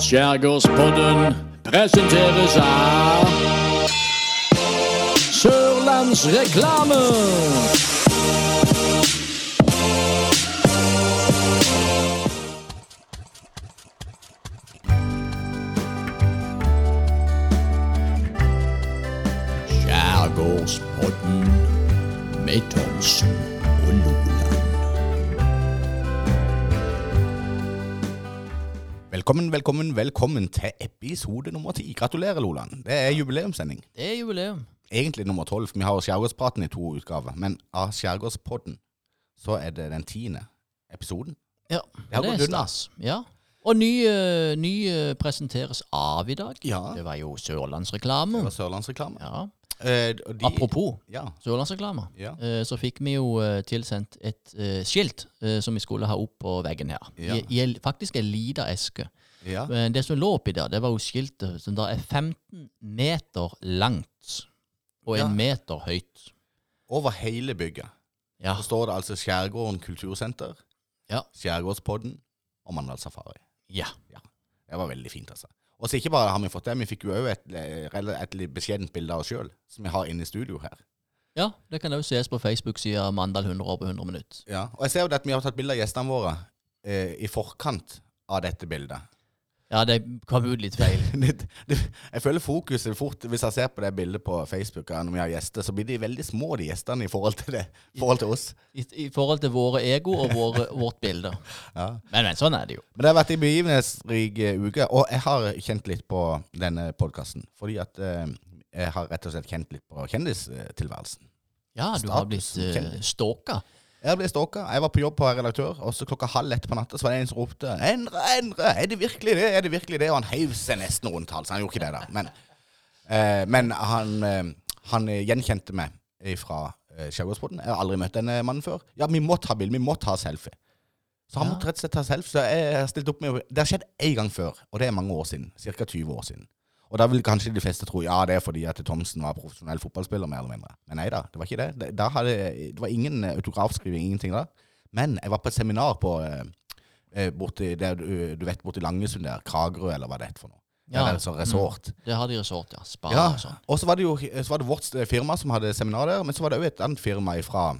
Skjærgårdspodden presenteres av Sørlandsreklame. Skjærgårdspodden med Thomsen og Loland. Velkommen, velkommen, velkommen til episode nummer ti. Gratulerer, Loland. Det er jubileumssending. Det er jubileum. Egentlig nummer tolv. Vi har Skjærgårdspraten i to utgaver, men av Skjærgårdspodden så er det den tiende episoden. Ja, det, det er stas. Ja. Og ny, eh, ny eh, presenteres av i dag. Ja. Det var jo Sørlandsreklame. Det var Sørlandsreklame. Ja. Eh, de, Apropos Ja. Sørlandsreklame, Ja. eh, så fikk vi jo eh, tilsendt et eh, skilt eh, som vi skulle ha opp på veggen her. Ja. I, i faktisk en lita eske. ja. Men det som lå oppi der, det var jo skiltet som da er 15 meter langt og Ja. en meter høyt. Over hele bygget Ja. så står det altså Skjærgården kultursenter, Ja. Skjærgårdspodden og Mandal Safari. ja. Det var veldig fint, altså. Og så ikke bare har vi fått det, vi fikk jo òg et, et, et beskjedent bilde av oss sjøl, som vi har inne i studio her. Ja, det kan òg ses på Facebook-sida Mandal 100 år på 100 minutt. Ja, og jeg ser jo at vi har tatt bilde av gjestene våre eh, i forkant av dette bildet. Ja, det kom ut litt feil. det, det, jeg føler fokuset fort Hvis jeg ser på det bildet på Facebook når vi har gjester, så blir de veldig små, de gjestene, i forhold til, det, forhold til oss. I, I forhold til våre ego og våre, vårt bilde. Ja. Men, men sånn er det jo. Men det har vært en begivenhetsrik eh, uke, og jeg har kjent litt på denne podkasten. Fordi at eh, jeg har rett og slett kjent litt på kjendistilværelsen. Ja, du har blitt uh, stalka. Jeg ble stalka. Jeg var på jobb på redaktør, og så klokka halv ett på natta så var det en som ropte 'Endre, Endre! Er det virkelig det?' Er det virkelig det? Og han heiv seg nesten rundt halsen. Han gjorde ikke det, da. Men, eh, men han, eh, han gjenkjente meg fra eh, Skjærgårdspodden. Jeg har aldri møtt denne mannen før. Ja, vi må ta bilde, vi må ta selfie. Så han Ja. måtte rett og slett ta selfie. Så jeg har stilt opp med Det har skjedd én gang før, og det er mange år siden. Ca. 20 år siden. Og da vil kanskje de fleste tro ja, det er fordi at Thomsen var profesjonell fotballspiller, mer eller mindre. Men nei da, det var ikke det. det. Hadde, det var ingen eh, autografskriving, ingenting da. Men jeg var på et seminar på eh, eh, borti, der, du, vet, borti Langesund der, Kragerø, eller hva det er for noe. Ja. Ja. Det er sånn resort. Det har de resort, ja. Spa Ja, og sånn. og så var det jo så var det vårt firma som hadde seminar der, men så var det òg et annet firma fra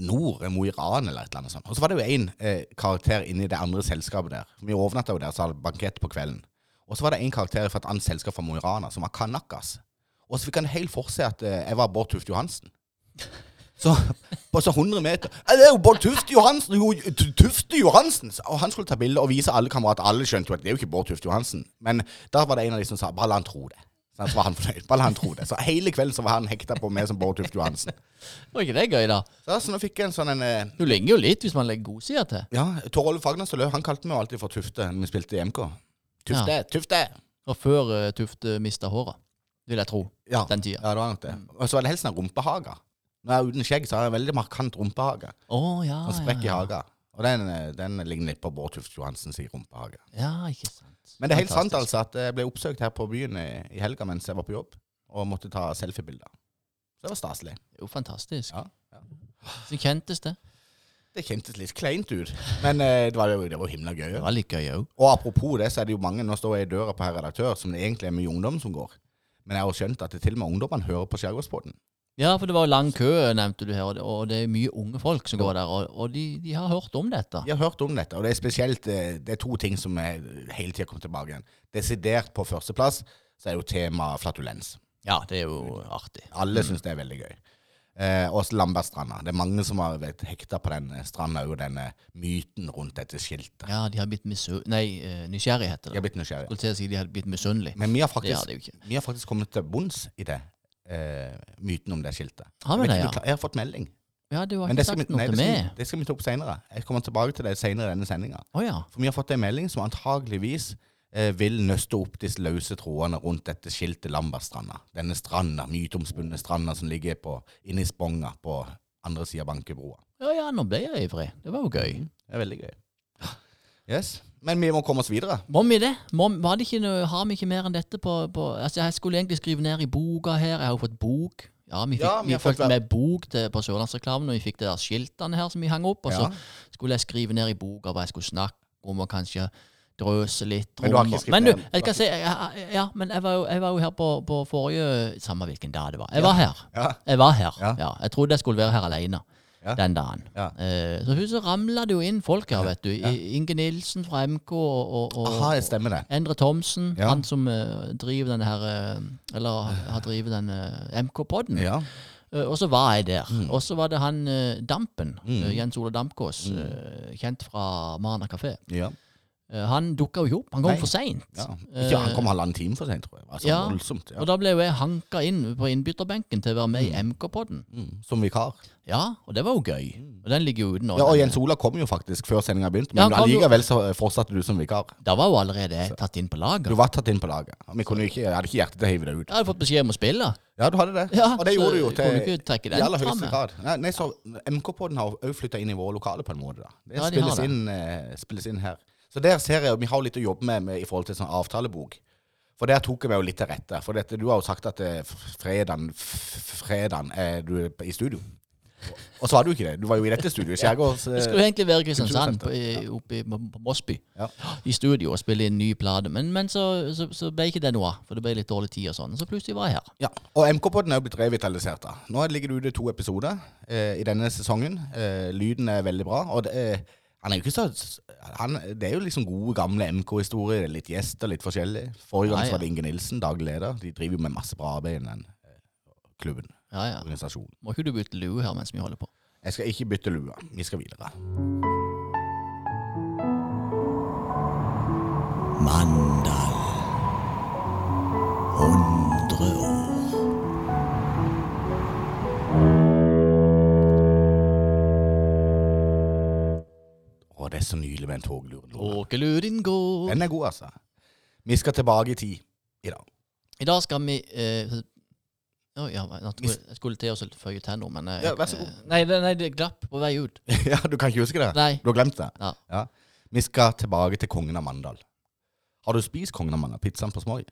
Nord, Mo i Rana eller et eller annet sånt. Og så var det jo en eh, karakter inni det andre selskapet der. Vi overnatta jo der, så hadde bankett på kvelden. Og så var det en karakter fra et annet selskap fra Mo i Rana som var Kanakas. Og så fikk han helt for seg at eh, jeg var Bård Tufte Johansen. Så på så 100 meter «Ja, Det er jo Bård Tufte Johansen! Jo, Tufte Johansen! Og han skulle ta bilde og vise alle kamerater. Alle skjønte jo at det er jo ikke Bård Tufte Johansen. Men da var det en av de som sa bare la han tro det. Så var han fornøyd. Bare la han tro det. Så hele kvelden så var han hekta på meg som Bård Tufte Johansen. Var ikke det gøy, da? Så, så nå fikk jeg en sånn en eh, Du ligner jo litt hvis man legger godsida til. Ja, Tor Olve Fagnes Løv, han kalte meg jo alltid for Tufte når vi spilte i MK. Tufte, Tufte! Og før uh, Tufte mista håret, vil jeg tro. Ja, Den tida. ja, det var nok det. Og så var det helst en rumpehage. Når jeg er uten skjegg, så har jeg en veldig markant rumpehage. Å ja, Og sprekk i ja, ja. hagen. Og den, eh, den ligner litt på Bård Tufte Johansens rumpehage. ja, ikke sant. Men det er helt sant altså at jeg ble oppsøkt her på byen i, i helga mens jeg var på jobb, og måtte ta selfiebilder. Så det var staselig. Jo, fantastisk. Ja, ja. Så kjentes det. Det kjentes litt kleint ut, men eh, det var det var himla gøy. Det var litt gøy òg. Og apropos det, så er det jo mange Nå står jeg i døra på her redaktør, som det egentlig er mye ungdom som går. Men jeg har jo skjønt at det til og med ungdommene hører på Skjærgårdspodden. Ja, for det var jo lang kø, nevnte du her, og det, er mye unge folk som går der, og, og de, de har hørt om dette. De har hørt om dette, og det er spesielt eh, Det er to ting som er hele tida kommer tilbake igjen. Desidert på førsteplass så er jo tema flatulens. Ja, det er jo artig. Alle syns det er veldig gøy. Eh, og Lambertstranda. Det er mange som har vært hekta på den eh, stranda og denne myten rundt dette skiltet. Ja, de har blitt. Nei, eh, nysgjerrig heter De har blitt nysgjerrige. Skulle til å si de har blitt misunnelige. Men vi har faktisk, vi har faktisk kommet til bunns i det. Eh, myten om det skiltet. Har vi det, ja? Jeg har fått melding. Ja, du har Men ikke sagt vi, sagt noe nei, til det, meg. det skal vi ta opp senere. Jeg kommer tilbake til det senere i denne sendinga. Oh, ja. For vi har fått en melding som antageligvis eh, vil nøste opp disse løse trådene rundt dette skiltet Lambertstranda. Denne stranda, myteomspunne stranda som ligger på, inne i Sponga på andre sida av Bankebroa. Ja ja, nå ble jeg ivrig. Det var jo gøy. Det er veldig gøy. Yes. Men vi må komme oss videre. Må vi det? Må, var det ikke har vi ikke mer enn dette på, på Altså, jeg skulle egentlig skrive ned i boka her. Jeg har jo fått bok. Ja, vi fikk, Ja, vi vi fått fulgte med bok til, på Sørlandsreklamen, og vi fikk det der skiltene her som vi hang opp. Og Ja. så skulle jeg skrive ned i boka hva jeg skulle snakke om, og kanskje drøse litt. Men du har ikke skrevet Men du, jeg skal si ja, ja, men jeg var jo, jeg var jo her på, på forrige Samme hvilken dag det var. Jeg var her. Ja. Jeg var her. Ja. Ja. Jeg trodde jeg skulle være her alene Ja. den dagen. Eh, så huset ramla det jo inn folk her, vet du. Inge Nilsen fra MK og, og, Aha, jeg stemmer det. Endre Thomsen, han som uh, driver denne her uh, Eller har drevet den MK-podden. Ja. Eh, og så var jeg der. Mm. Og så var det han eh, Dampen, eh, Jens Ole Dampkås, Mm. eh, kjent fra Marna kafé. ja. Eh, han dukka jo ikke opp. Han kom Nei. for seint. ja. Ikke, han kom halvannen time for sent, tror jeg. Altså, Ja. Voldsomt. Ja. Og da ble jo jeg hanka inn på innbytterbenken til å være med i MK-podden. Mm. Som vikar. Ja, og det var jo gøy. Og den ligger jo uten. Ja, og Jens Ola kom jo faktisk før sendinga begynte, men ja, allikevel så fortsatte du som vikar. Da var jo allerede jeg tatt inn på laget. Du var tatt inn på laget. Vi kunne ikke, jeg hadde ikke hjerte til å hive deg ut. Jeg hadde fått beskjed om å spille. Ja, du hadde det. Ja, og det gjorde du jo til i aller høyeste grad. Nei, nei, så MK-podden har òg flytta inn i våre lokaler på en måte. da. Det Ja, de spilles, inn, eh, spilles inn her. Så der ser jeg, Vi har litt å jobbe med, med i forhold til sånn avtalebok. For der tok jeg meg jo litt til rette. For dette, du har jo sagt at eh, fredagen, fredagen er du i studio. Og så var du ikke det. Du var jo i dette studioet. Skjærgårds... Jeg skulle egentlig være i Kristiansand, oppe på, på Mosby, Ja. i studio og spille inn ny plate. Men, men så, så, så ble ikke det noe av, for det ble litt dårlig tid og sånn. Så plutselig var jeg her. Ja, og MK-podden er jo blitt revitalisert. da. Nå ligger det ute to episoder eh, i denne sesongen. Eh, lyden er veldig bra. Og det er, han er jo ikke så han, Det er jo liksom gode, gamle MK-historier. Litt gjester, litt forskjellig. Forrige gang Ja, ja. var det Inge Nilsen, daglig leder. De driver jo med masse bra arbeid i den eh, klubben. Ja, ja. Organisasjonen. Må ikke du bytte lue her mens vi holder på. Jeg skal ikke bytte lue. Vi skal videre. Mandal. 100 år. Nydelig med en togluren. Tåkeluren går. Den er god, altså. Vi skal tilbake i tid i dag. I dag skal vi eh, Å, ja, jeg, skulle til å føye til noe, men jeg, Ja, vær så god. eh, Nei, det, nei, det glapp på vei ut. ja, Du kan ikke huske det? Nei. Du har glemt det? Ja. Vi skal tilbake til kongen av Mandal. Har du spist kongen av Mandal? Pizzaen på Smøy?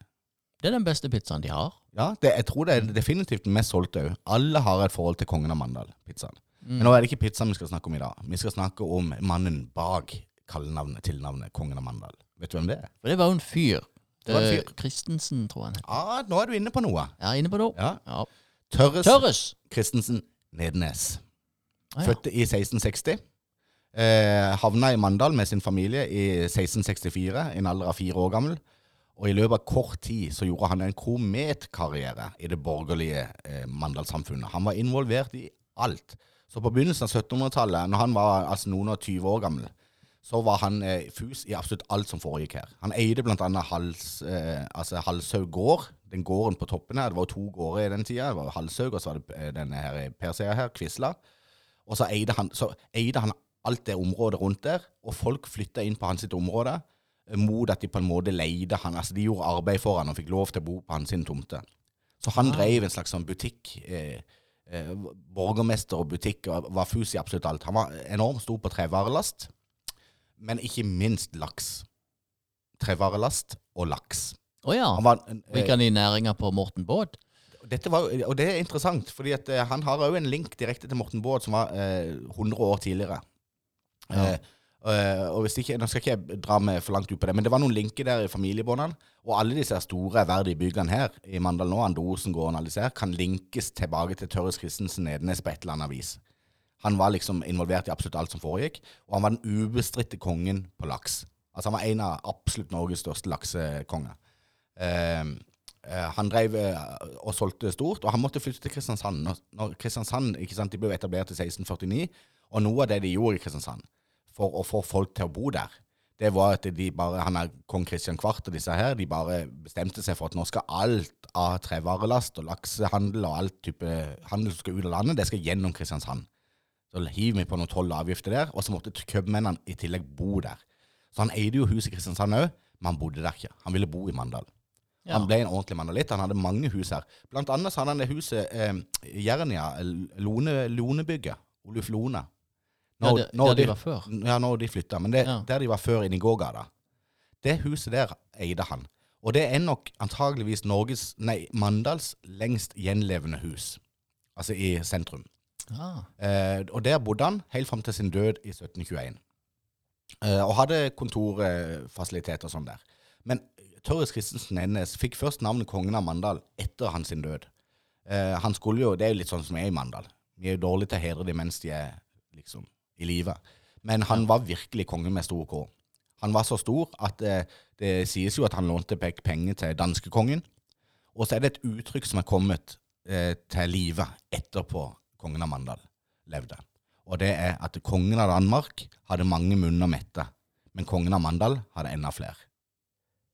Det er den beste pizzaen de har. Ja, det, jeg tror det er definitivt den mest solgte òg. Alle har et forhold til kongen av Mandal-pizzaen. Mm. Men nå er det ikke pizzaen vi skal snakke om i dag. Vi skal snakke om mannen bak kallenavnet, tilnavnet Kongen av Mandal. Vet du hvem det er? For det var jo en fyr. Det var en Eh, fyr. Christensen, tror jeg. Ja, nå er du inne på noe. Er inne på noe. Ja. Ja. Tørres Tørres! Christensen Nednes. Ah, ja. Født i 1660. Eh, havna i Mandal med sin familie i 1664, i en alder av fire år gammel. Og i løpet av kort tid så gjorde han en kometkarriere i det borgerlige eh, Mandal-samfunnet. Han var involvert i alt. Så på begynnelsen av 1700-tallet, når han var altså noen og 20 år gammel, så var han eh, fus i absolutt alt som foregikk her. Han eide annet Hals, eh, altså Halshaug gård, den gården på toppen her. Det var jo to gårder i den tida. Det var Halshaug, og så var det eh, denne her Persea her, Kvisla. Og så eide, han, så eide han alt det området rundt der, og folk flytta inn på hans område eh, mot at de på en måte leide han. Altså De gjorde arbeid for han og fikk lov til å bo på hans tomte. Så han Ah. drev en slags sånn butikk. Eh, eh, borgermester og butikk, og var fus i absolutt alt. Han var enormt stor på trevarelast, men ikke minst laks. Trevarelast og laks. Å ja. Han var, eh, i næringa på Morten Baad? dette var, og det er interessant, fordi at eh, han har òg en link direkte til Morten Baad, som var eh, 100 år tidligere. Ja. Eh, eh, og hvis ikke, Nå skal ikke jeg dra meg for langt ut på det, men det var noen linker der i familiebåndene. Og alle disse store ærverdige byggene her i Mandal nå, Andosengården, alle disse her, kan linkes tilbake til Tørres Christensen Nednes på et eller annet vis. Han var liksom involvert i absolutt alt som foregikk, og han var den ubestridte kongen på laks. Altså Han var en av absolutt Norges største laksekonger. Eh, eh, han drev eh, og solgte stort, og han måtte flytte til Kristiansand. Når, Kristiansand ikke sant, de ble etablert i 1649, og noe av det de gjorde i Kristiansand for å få folk til å bo der, det var at de bare, han er kong Kristian Kvart og disse her, de bare bestemte seg for at nå skal alt av trevarelast og laksehandel og alt type handel som skal ut av landet, det skal gjennom Kristiansand. Så hiver vi på noen toll og avgifter der, og så måtte cupmennene i tillegg bo der. Så han eide jo huset i Kristiansand òg, men han bodde der ikke. Han ville bo i Mandal. Ja. Han ble en ordentlig mandalitt. Han hadde mange hus her. Blant annet så hadde han det huset eh, Jernia, Lone, Lonebygget. Oluf Lone. Ja, det, når der de de- var før. Ja, når de flytta. Men det, Ja. der de var før, inne i gågata. Det huset der eide han. Og det er nok antageligvis Norges, nei, Mandals lengst gjenlevende hus. Altså i sentrum. Ah. Eh, og der bodde han helt fram til sin død i 1721. eh, og hadde kontorfasiliteter og sånn der. Men Tørres Christensen Ennes fikk først navnet kongen av Mandal etter hans sin død. Eh, han skulle jo, Det er jo litt sånn som vi er i Mandal. Vi er jo dårlige til å hedre dem mens de er liksom i live. Men han var virkelig kongen med stor K. Han var så stor at eh, det sies jo at han lånte pek- penger til danskekongen. Og så er det et uttrykk som er kommet eh, til live etterpå kongen av Mandal levde. Og det er at kongen av Danmark hadde mange munner mette, men kongen av Mandal hadde enda flere.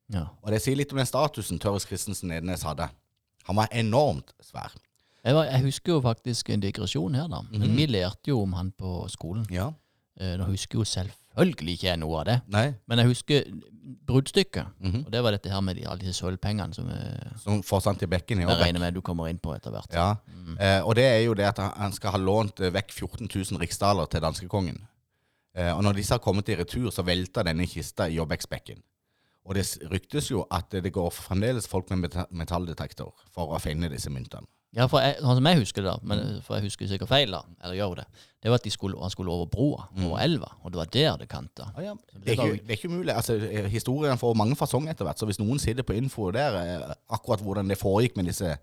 Ja. Og det sier litt om den statusen Tørres Christensen Ednes hadde. Han var enormt svær. Jeg, var, jeg husker jo faktisk en digresjon her, da. Men Mhm. vi lærte jo om han på skolen. Ja. Eh, Nå husker jo selvfølgelig ikke jeg noe av det, Nei. men jeg husker bruddstykket. Mhm. Og det var dette her med de, alle disse sølvpengene som eh, Som forsvant i bekken i jeg år. regner med du kommer inn på etter hvert. Ja. Mm. Eh, og det er jo det at han- skal ha lånt eh, vekk 14 000 riksdaler til danskekongen. Eh, og når disse har kommet i retur, så velter denne kista i Jåbæksbekken. Og det ryktes jo at det går fremdeles folk med metalldetektor for å finne disse myntene. Ja, for jeg, sånn som jeg husker det, da, men for jeg husker sikkert feil, da, eller gjør det, det var at de skulle, han skulle over broa, over elva, og det var der det kanta. Ah, ja. det er ikke, det er ikke umulig. Altså, eh, historien får mange fasonger etter hvert, så hvis noen sitter på info der, eh, akkurat hvordan det foregikk med disse,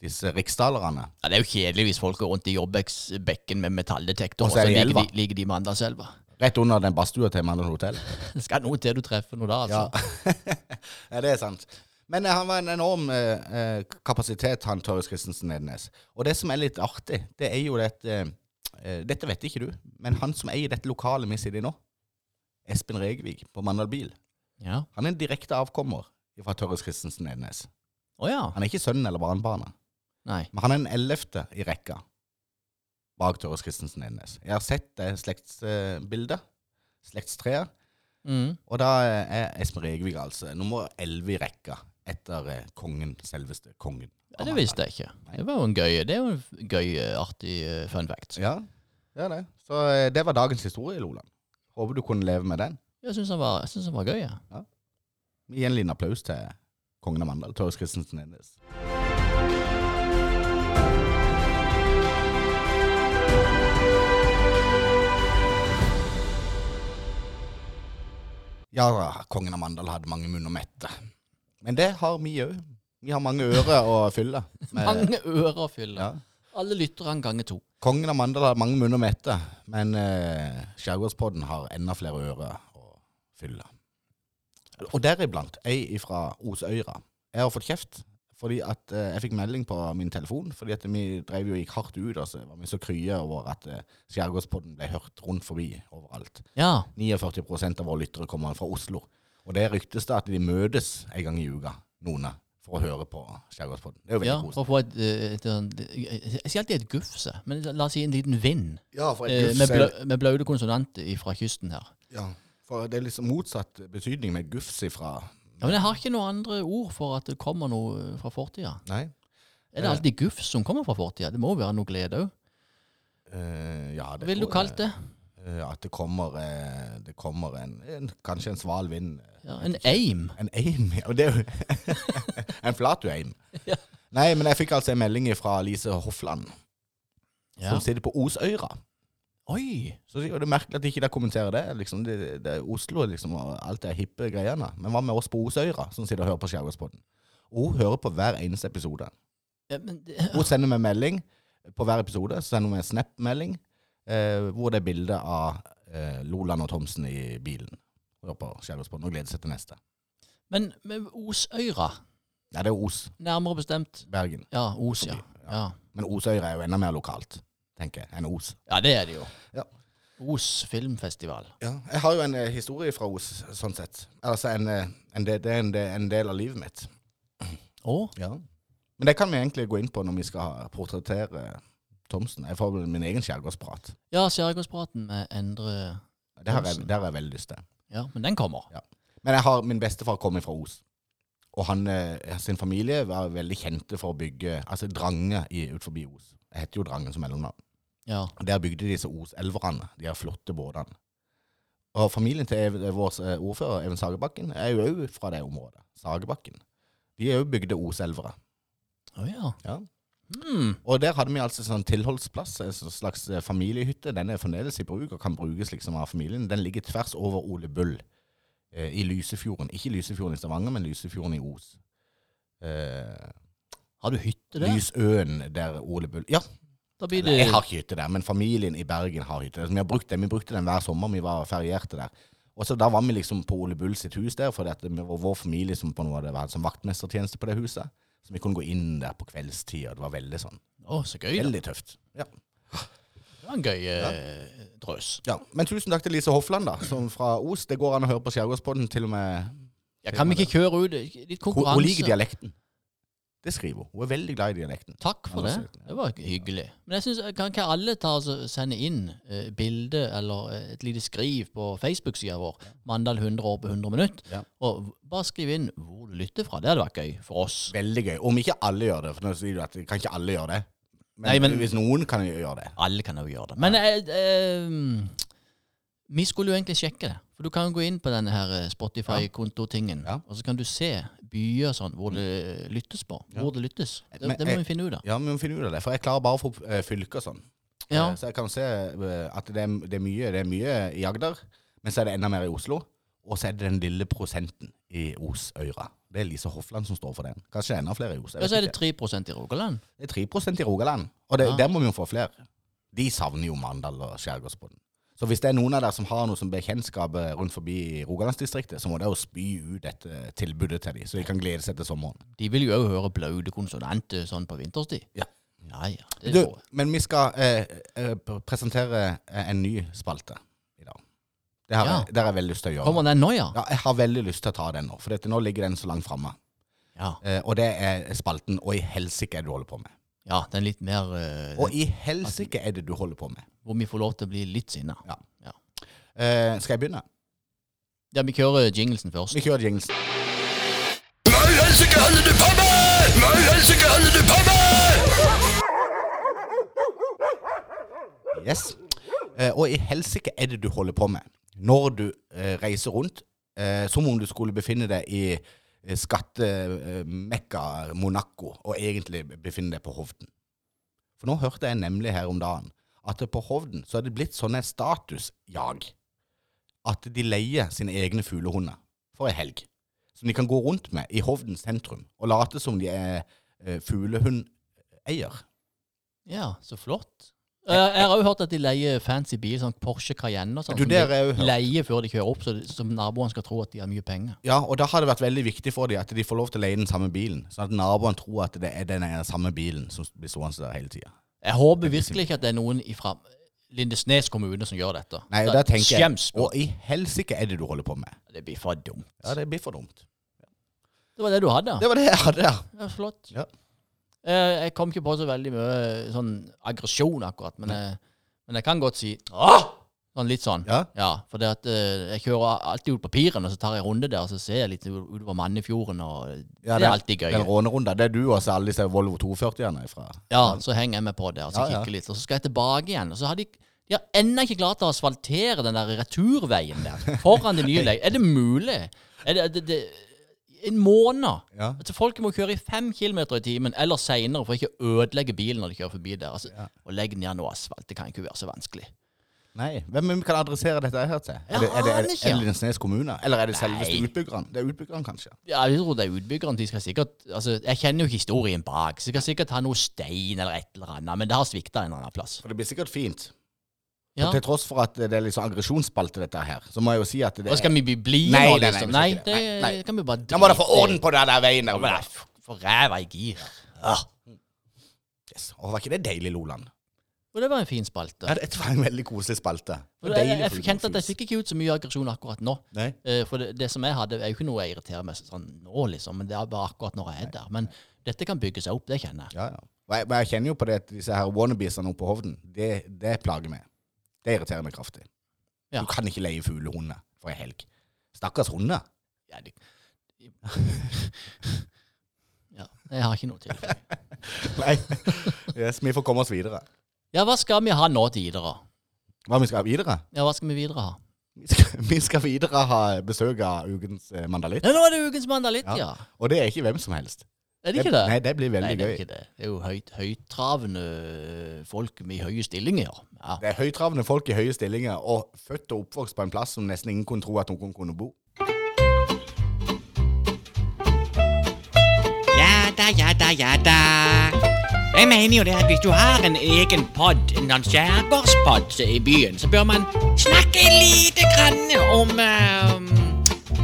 disse riksdalerne Ja, det er jo kjedelig hvis folk går rundt i Jobbeksbekken med metalldetektor, Og så er ligger de, ligger de i Mandalselva. Rett under den badstua til Mandal hotell. Det skal noe til du treffer noe da, altså. Ja. ja, det er sant. Men eh, han var en enorm eh, eh, kapasitet, han Torjus Christensen Nednes. Og det som er litt artig, det er jo dette eh, Dette vet ikke du, men han som eier dette lokalet vi sitter i nå, Espen Regvig på Mandal Bil, Ja. han er en direkte avkommer fra Torjus Christensen Nednes. Oh, ja. Han er ikke sønnen eller barnebarnet, Nei. men han er den ellevte i rekka bak Torjus Christensen Nednes. Jeg har sett det slektsbildet, slektstreet, Mm. og da er Espen Regvig altså nummer elleve i rekka etter eh, kongen, selveste kongen. Ja, det visste jeg ikke. Det var jo en gøy, det er jo en gøy, eh, artig eh, fun fact. Ja, det er det. Så det var dagens historie, Loland. Håper du kunne leve med den. Jeg syns den, han var gøy, ja. ja. Gi en liten applaus til kongen av Mandal, Torjus Christensen Innes. Ja, kongen av Mandal hadde mange munner mette. Men det har vi òg. Vi har mange ører å fylle. Mange ører å fylle. Ja. Alle lytterne ganger to. Kongen av Mandal har mange munner mette, men eh, Skjærgårdspodden har enda flere ører å fylle. Og deriblant ei fra Osøyra. Jeg har fått kjeft fordi at eh, jeg fikk melding på min telefon, fordi at vi drev jo gikk hardt ut, og så var vi så krye over at eh, Skjærgårdspodden ble hørt rundt forbi overalt. Ja. 49% av våre lyttere kommer fra Oslo. Og det ryktes da at de møtes en gang i uka, noen, av, for å høre på Skjærgårdspodden. Det er jo veldig ja koselig. for å få et, eh, et, et, Jeg sier alltid et gufse, men la oss si en liten vind. Ja, for et Med, blø, med blaute konsonanter fra kysten her. Ja, for det er liksom motsatt betydning med gufs ifra Ja, Men jeg har ikke noen andre ord for at det kommer noe eh, fra fortida. Nei. Er det alltid gufs som kommer fra fortida? Det må jo være noe glede òg. Uh, ja, Hva det ville du kalt det? jeg, eh, at det kommer, eh, det kommer en, en Kanskje en sval vind. Ja, en aim. En aim, ja. Og det er jo En flatu-aim. Ja. Nei, men jeg fikk altså en melding fra Lise Hoffland, Ja. som sitter på Osøyra. Oi! Så det er merkelig at de ikke de kommenterer det. Liksom, det, det er Oslo liksom, og alt det hippe greiene. Men hva med oss på Osøyra, som sitter og hører på Skjærgårdspodden? Hun hører på hver eneste episode. Ja, men det, Hun sender meg melding på hver episode. Så sender hun meg en Snap-melding eh, hvor det er bilde av eh, Loland og Thomsen i bilen. Nå på Skjærgårdspodden og gleder seg til neste. men med Osøyra, Ja, det er Os. nærmere bestemt Bergen. Ja, Os, ja. ja. Men Osøyra er jo enda mer lokalt, tenker jeg, enn Os. Ja, det er det jo. Ja. Os filmfestival. Ja, jeg har jo en eh, historie fra Os, sånn sett. Altså en, eh, en, det, det er en, en del av livet mitt. Å? Ja. Men det kan vi egentlig gå inn på når vi skal ha- portrettere Thomsen. Jeg får min egen skjærgårdsprat. Ja, Skjærgårdspraten med Endre Det har jeg, Thomsen. det har jeg veldig lyst til. Ja, men den kommer. Ja. Men jeg har, min bestefar kom fra Os. Og han, eh, sin familie var veldig kjente for å bygge altså Drange i, ut forbi Os. Jeg heter jo Drangen som mellomnavn. Ja. Og Der bygde de disse Os-elverne, de her flotte båtene. Og familien til Ev- vår eh, ordfører, Even Sagebakken, er jo òg fra det området. Sagebakken. De er jo bygde Os-elvere. Å ja. Ja. Hmm. Og der hadde vi altså sånn tilholdsplass, en sånn slags eh, familiehytte. Den er fremdeles i bruk og kan brukes liksom av familien. Den ligger tvers over Ole Bull eh, i Lysefjorden. Ikke Lysefjorden i Stavanger, men Lysefjorden i Os. Eh, Har du hytte der? Lysøen der Ole Bull Ja, Nei, det jeg har ikke hytte der, men familien i Bergen har hytte. Vi, har brukt den, vi brukte den hver sommer vi var ferierte der. Og så Da var vi liksom på Ole Bull sitt hus der, for det var vår familie som på noe av det var som vaktmestertjeneste på det huset. Så vi kunne gå inn der på kveldstid, og det var veldig sånn Å, så gøy. da. Veldig tøft. Ja. Det var en gøy eh, drøs. ja. Men tusen takk til Lise Hofland, da, som fra Os. Det går an å høre på Skjærgårdspodden til og med Ja, kan vi ikke kjøre ut litt konkurranse? hun liker dialekten. Det skriver hun. Hun er veldig glad i dialekten. Takk for det. det var hyggelig. Men jeg synes, kan ikke alle ta og sende inn eh, bilde eller eh, et lite skriv på Facebook-sida vår, Mandal 100 år på 100 minutt, Ja. og bare skriv inn hvor du lytter fra. Det hadde vært gøy for oss. Veldig gøy. Om ikke alle gjør det, for nå sier du at kan ikke alle gjøre det. Men, Nei, men- hvis noen kan gjøre det Alle kan jo gjøre det. Men eh, eh, vi skulle jo egentlig sjekke det. For du kan gå inn på denne her eh, Spotify-kontotingen, Ja. og så kan du se byer sånn hvor det lyttes på. Hvor det lyttes. Det, Men det må jeg- vi finne ut av. Ja, vi må finne ut av det. For jeg klarer bare å få eh, fylker sånn. Ja. Eh, Så jeg kan se eh, at det er, det, er mye, det er mye i Agder, men så er det enda mer i Oslo. Og så er det den lille prosenten i Osøyra. Det er Lise Hofland som står for den. Kanskje enda flere i Os. Ja, så er det ikke. 3 i Rogaland. det er 3% i Rogaland. Og det, Ja. der må vi jo få flere. De savner jo Mandal og Skjærgårdspodden. Så hvis det er noen av dere som har noe som bekjentskap eh, rundt forbi Rogalandsdistriktet, så må det jo spy ut dette tilbudet til dem, så de kan glede seg til sommeren. De vil jo òg høre blaute konsonanter sånn på vinterstid. Ja. Ja, ja. Det Du, men vi skal eh, eh, presentere eh, en ny spalte i dag. Det har, Ja. jeg, det har jeg veldig lyst til å gjøre. Kommer den nå, ja? Ja, jeg har veldig lyst til å ta den nå, for dette, nå ligger den så langt framme. Ja. Eh, og det er spalten 'Og i helsike er det du holder på med'. Ja den litt mer eh, Og i helsike er det du holder på med. Hvor vi får lov til å bli litt sinna. Ja. Ja. Eh, skal jeg begynne? ja, vi kjører jinglesen først. Vi kjører jinglesen. Hva i helsike holder du på med?! Hva i helsike holder du på med?! Yes. Eh, og i helsike er det du holder på med når du eh, reiser rundt eh, som om du skulle befinne deg i skattemekka Monaco og egentlig befinne deg på Hovden. For nå hørte jeg nemlig her om dagen at på Hovden så er det blitt sånn et statusjag at de leier sine egne fuglehunder for ei helg. Som de kan gå rundt med i Hovden sentrum og late som de er eh, fuglehundeier. Ja, så flott. Eh, Jeg har òg hørt at de leier fancy bil, sånn Porsche Cayenne og sånn. Du, jo hørt. leier før de kjører opp, så, så naboene skal tro at de har mye penger. Ja, og da har det vært veldig viktig for dem at de får lov til å leie den samme bilen, sånn at naboene tror at det er den samme bilen som blir stående der hele tida. Jeg håper virkelig ikke at det er noen fra Lindesnes kommune som gjør dette. Nei, og da tenker jeg Og i helsike er det du holder på med? Det blir for dumt. Ja, det blir for dumt. Det var det du hadde? Det var det jeg hadde, ja. Ja, flott. Ja. Eh, Jeg kom ikke på så veldig mye sånn aggresjon akkurat, men jeg, men jeg kan godt si Åh! Sånn litt sånn. Ja. for det at eh, jeg kjører alltid ut på piren, og så tar jeg en runde der, og så ser jeg litt ut- utover Mannefjorden, og Ja, det er alltid gøy. Den rånerunda, det er du og alle disse Volvo 240-ene ifra? Ja, så henger jeg med på der, og så Ja, ja. kikker litt, og så skal jeg tilbake igjen, og så har de de har ennå ikke klart å asfaltere den der returveien der, foran det nye leiet. Er det mulig? Er det, det, det En måned? Ja. Altså, folk må kjøre i fem kilometer i timen eller seinere for ikke å ødelegge bilen når de kjører forbi der. Altså, Å legge ned noe asfalt, det kan ikke være så vanskelig. Nei, hvem kan adressere dette her til? Er det, er det, er det, ikke. er det Lindesnes kommune? Eller er det selveste utbyggerne? Det er utbyggerne, kanskje. Ja, jeg tror det er utbyggeren. De skal sikkert Altså, jeg kjenner jo historien bak. Så de skal sikkert ha noe stein eller et eller annet, men det har svikta en eller annen plass. For det blir sikkert fint. Ja. Til tross for at det er litt sånn aggresjonsspalte, dette her, så må jeg jo si at det er skal vi bli blide nå, nå, nei, nei, nei, vi Nei, det det. Nei, nei. kan vi bare Nå må dere få orden på den der veien der. F- For ræva i gir. Ja. Yes. Og var ikke det deilig, Loland? Og det var en fin spalte. Ja, det var en veldig koselig spalte. Jeg, jeg, jeg kjente at jeg fikk ikke ut så mye aggresjon akkurat nå. Nei. Eh, for det, det som jeg hadde, er jo ikke noe jeg irriterer meg sånn nå, liksom. Men det er bare akkurat når jeg er der. Men dette kan bygge seg opp, det kjenner jeg. Ja, ja. Og jeg, jeg kjenner jo på det at disse her wannabesene oppe på Hovden, det, det plager meg. Det irriterer meg kraftig. Ja. Du kan ikke leie fuglehunder for ei helg. Stakkars hunder. Ja, de, ja, jeg har ikke noe til. Nei. Yes, vi får komme oss videre. Ja, hva skal vi ha nå til videre? Hva vi skal videre? Ja, hva skal vi videre ha? Vi skal, vi skal videre ha besøk av ukens eh, mandalitt. Ja, nå er det ukens mandalitt, ja. Og det er ikke hvem som helst. Er det ikke det? Nei, det blir veldig Nei, det er gøy. ikke det. Det er jo høyt, høyttravende øh, folk med høye stillinger. Ja. Det er høytravende folk i høye stillinger, og født og oppvokst på en plass som nesten ingen kunne tro at noen kunne bo. Ja da, ja da, ja da. Jeg mener jo det at hvis du har en egen pod, en sånn skjærgårdspod i byen, så bør man snakke lite grann om eh,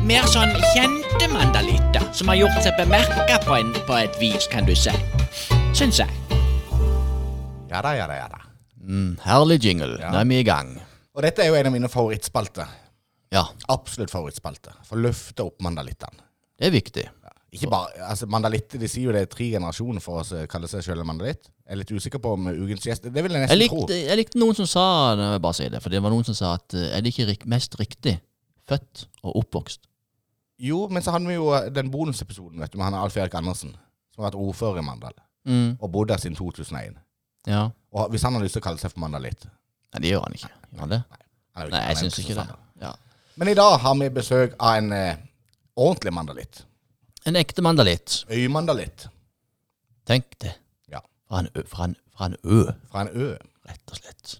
mer sånn kjente mandalitter som har gjort seg bemerka på, en- på et vis, kan du si. Syns jeg. Ja da, ja da, ja da. Mm, herlig jingle. Ja. Nå er vi i gang. Og dette er jo en av mine favorittspalter. Ja, Absolutt favorittspalte. For å løfte opp mandalittene. det er viktig. Ikke bare, altså Mandalitter de sier jo det er tre generasjoner for å kalle seg en mandalitt. Jeg er litt usikker på om ukens gjest Det vil jeg Jeg nesten likte, tro. jeg likte noen som sa jeg bare si det, for det var noen som sa at øh, er det ikke rik, mest riktig født og oppvokst? Jo, men så hadde vi jo eh, den bonusepisoden vet du, med han Alf Erik Andersen, som har vært ordfører i Mandal, Mm, og bodd der siden 2001. ja. Og hvis han har lyst til å kalle seg for mandalitt Nei, det gjør han ikke. Gjør han det? han er jo Nei, jeg syns ikke det. Ja. Men i dag har vi besøk av en eh, ordentlig mandalitt. En ekte mandalitt. Øymandalitt. Tenk det. Ja. Fra en, ø, fra, en, fra en ø, Fra en ø. rett og slett.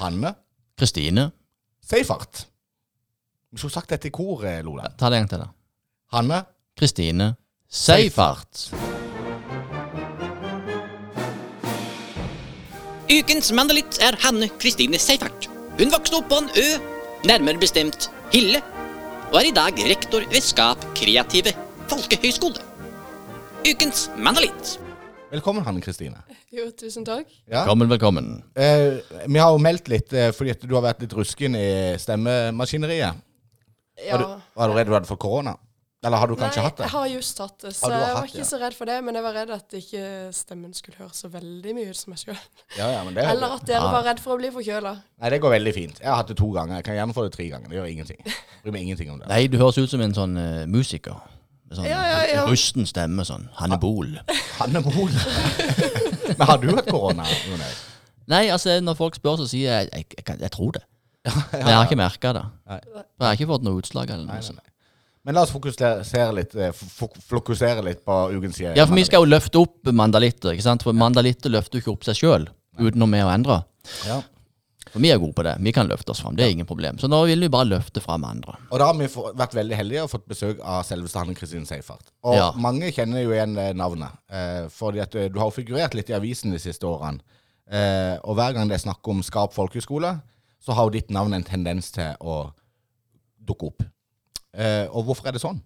Hanne Kristine. Seifert. Hvis hun sagt dette i kor, Lola. Ta det en gang til, da. Hanne Kristine Seifert. Ukens mandalitt er Hanne Kristine Seifert. Hun vokste opp på en ø, nærmere bestemt Hille, og er i dag rektor ved Skap kreative folkehøgskole. Ukens mandalitt. Velkommen, Hanne Kristine. Jo, tusen takk. Ja. Velkommen, velkommen. Eh, vi har jo meldt litt eh, fordi at du har vært litt rusken i stemmemaskineriet. Ja. Var, du, var du redd du hadde fått korona? Eller har du kanskje Nei, hatt det? jeg har just hatt det, så Ah, jeg var ikke ja. så redd for det. Men jeg var redd at ikke stemmen skulle høres så veldig mye ut som meg sjøl. Ja, ja, men det, Eller at dere Ja. var redd for å bli forkjøla. Nei, det går veldig fint. Jeg har hatt det to ganger. Jeg kan gjerne få det tre ganger. Det gjør ingenting. Bryr meg ingenting om det. Nei, du høres ut som en sånn uh, musiker. Med sånn Ja, ja, ja. rusten stemme, sånn. Hanne Bol. Hanne Mohl. men har du hatt korona? Nei, altså, når folk spør, så sier jeg jeg, jeg, jeg tror det. Men jeg har ikke merka det. Nei. Jeg har ikke fått noe utslag eller noe sånt. Men la oss fokusere litt, eh, fok- fokusere litt på ukens Ja, for vi skal jo løfte opp mandalitter, ikke sant? For mandalitter løfter jo ikke opp seg sjøl, utenom vi å endre. Ja. For vi er gode på det. Vi kan løfte oss fram. Det er ingen problem. Så nå vil vi bare løfte fram andre. Og da har vi vært veldig heldige og fått besøk av selveste Hanne Kristin Seifert. Og Ja. mange kjenner jo igjen eh, navnet. Eh, fordi at du har jo figurert litt i avisen de siste årene. Eh, og hver gang det er snakk om Skap folkehøgskole, så har jo ditt navn en tendens til å dukke opp. Eh, og hvorfor er det sånn?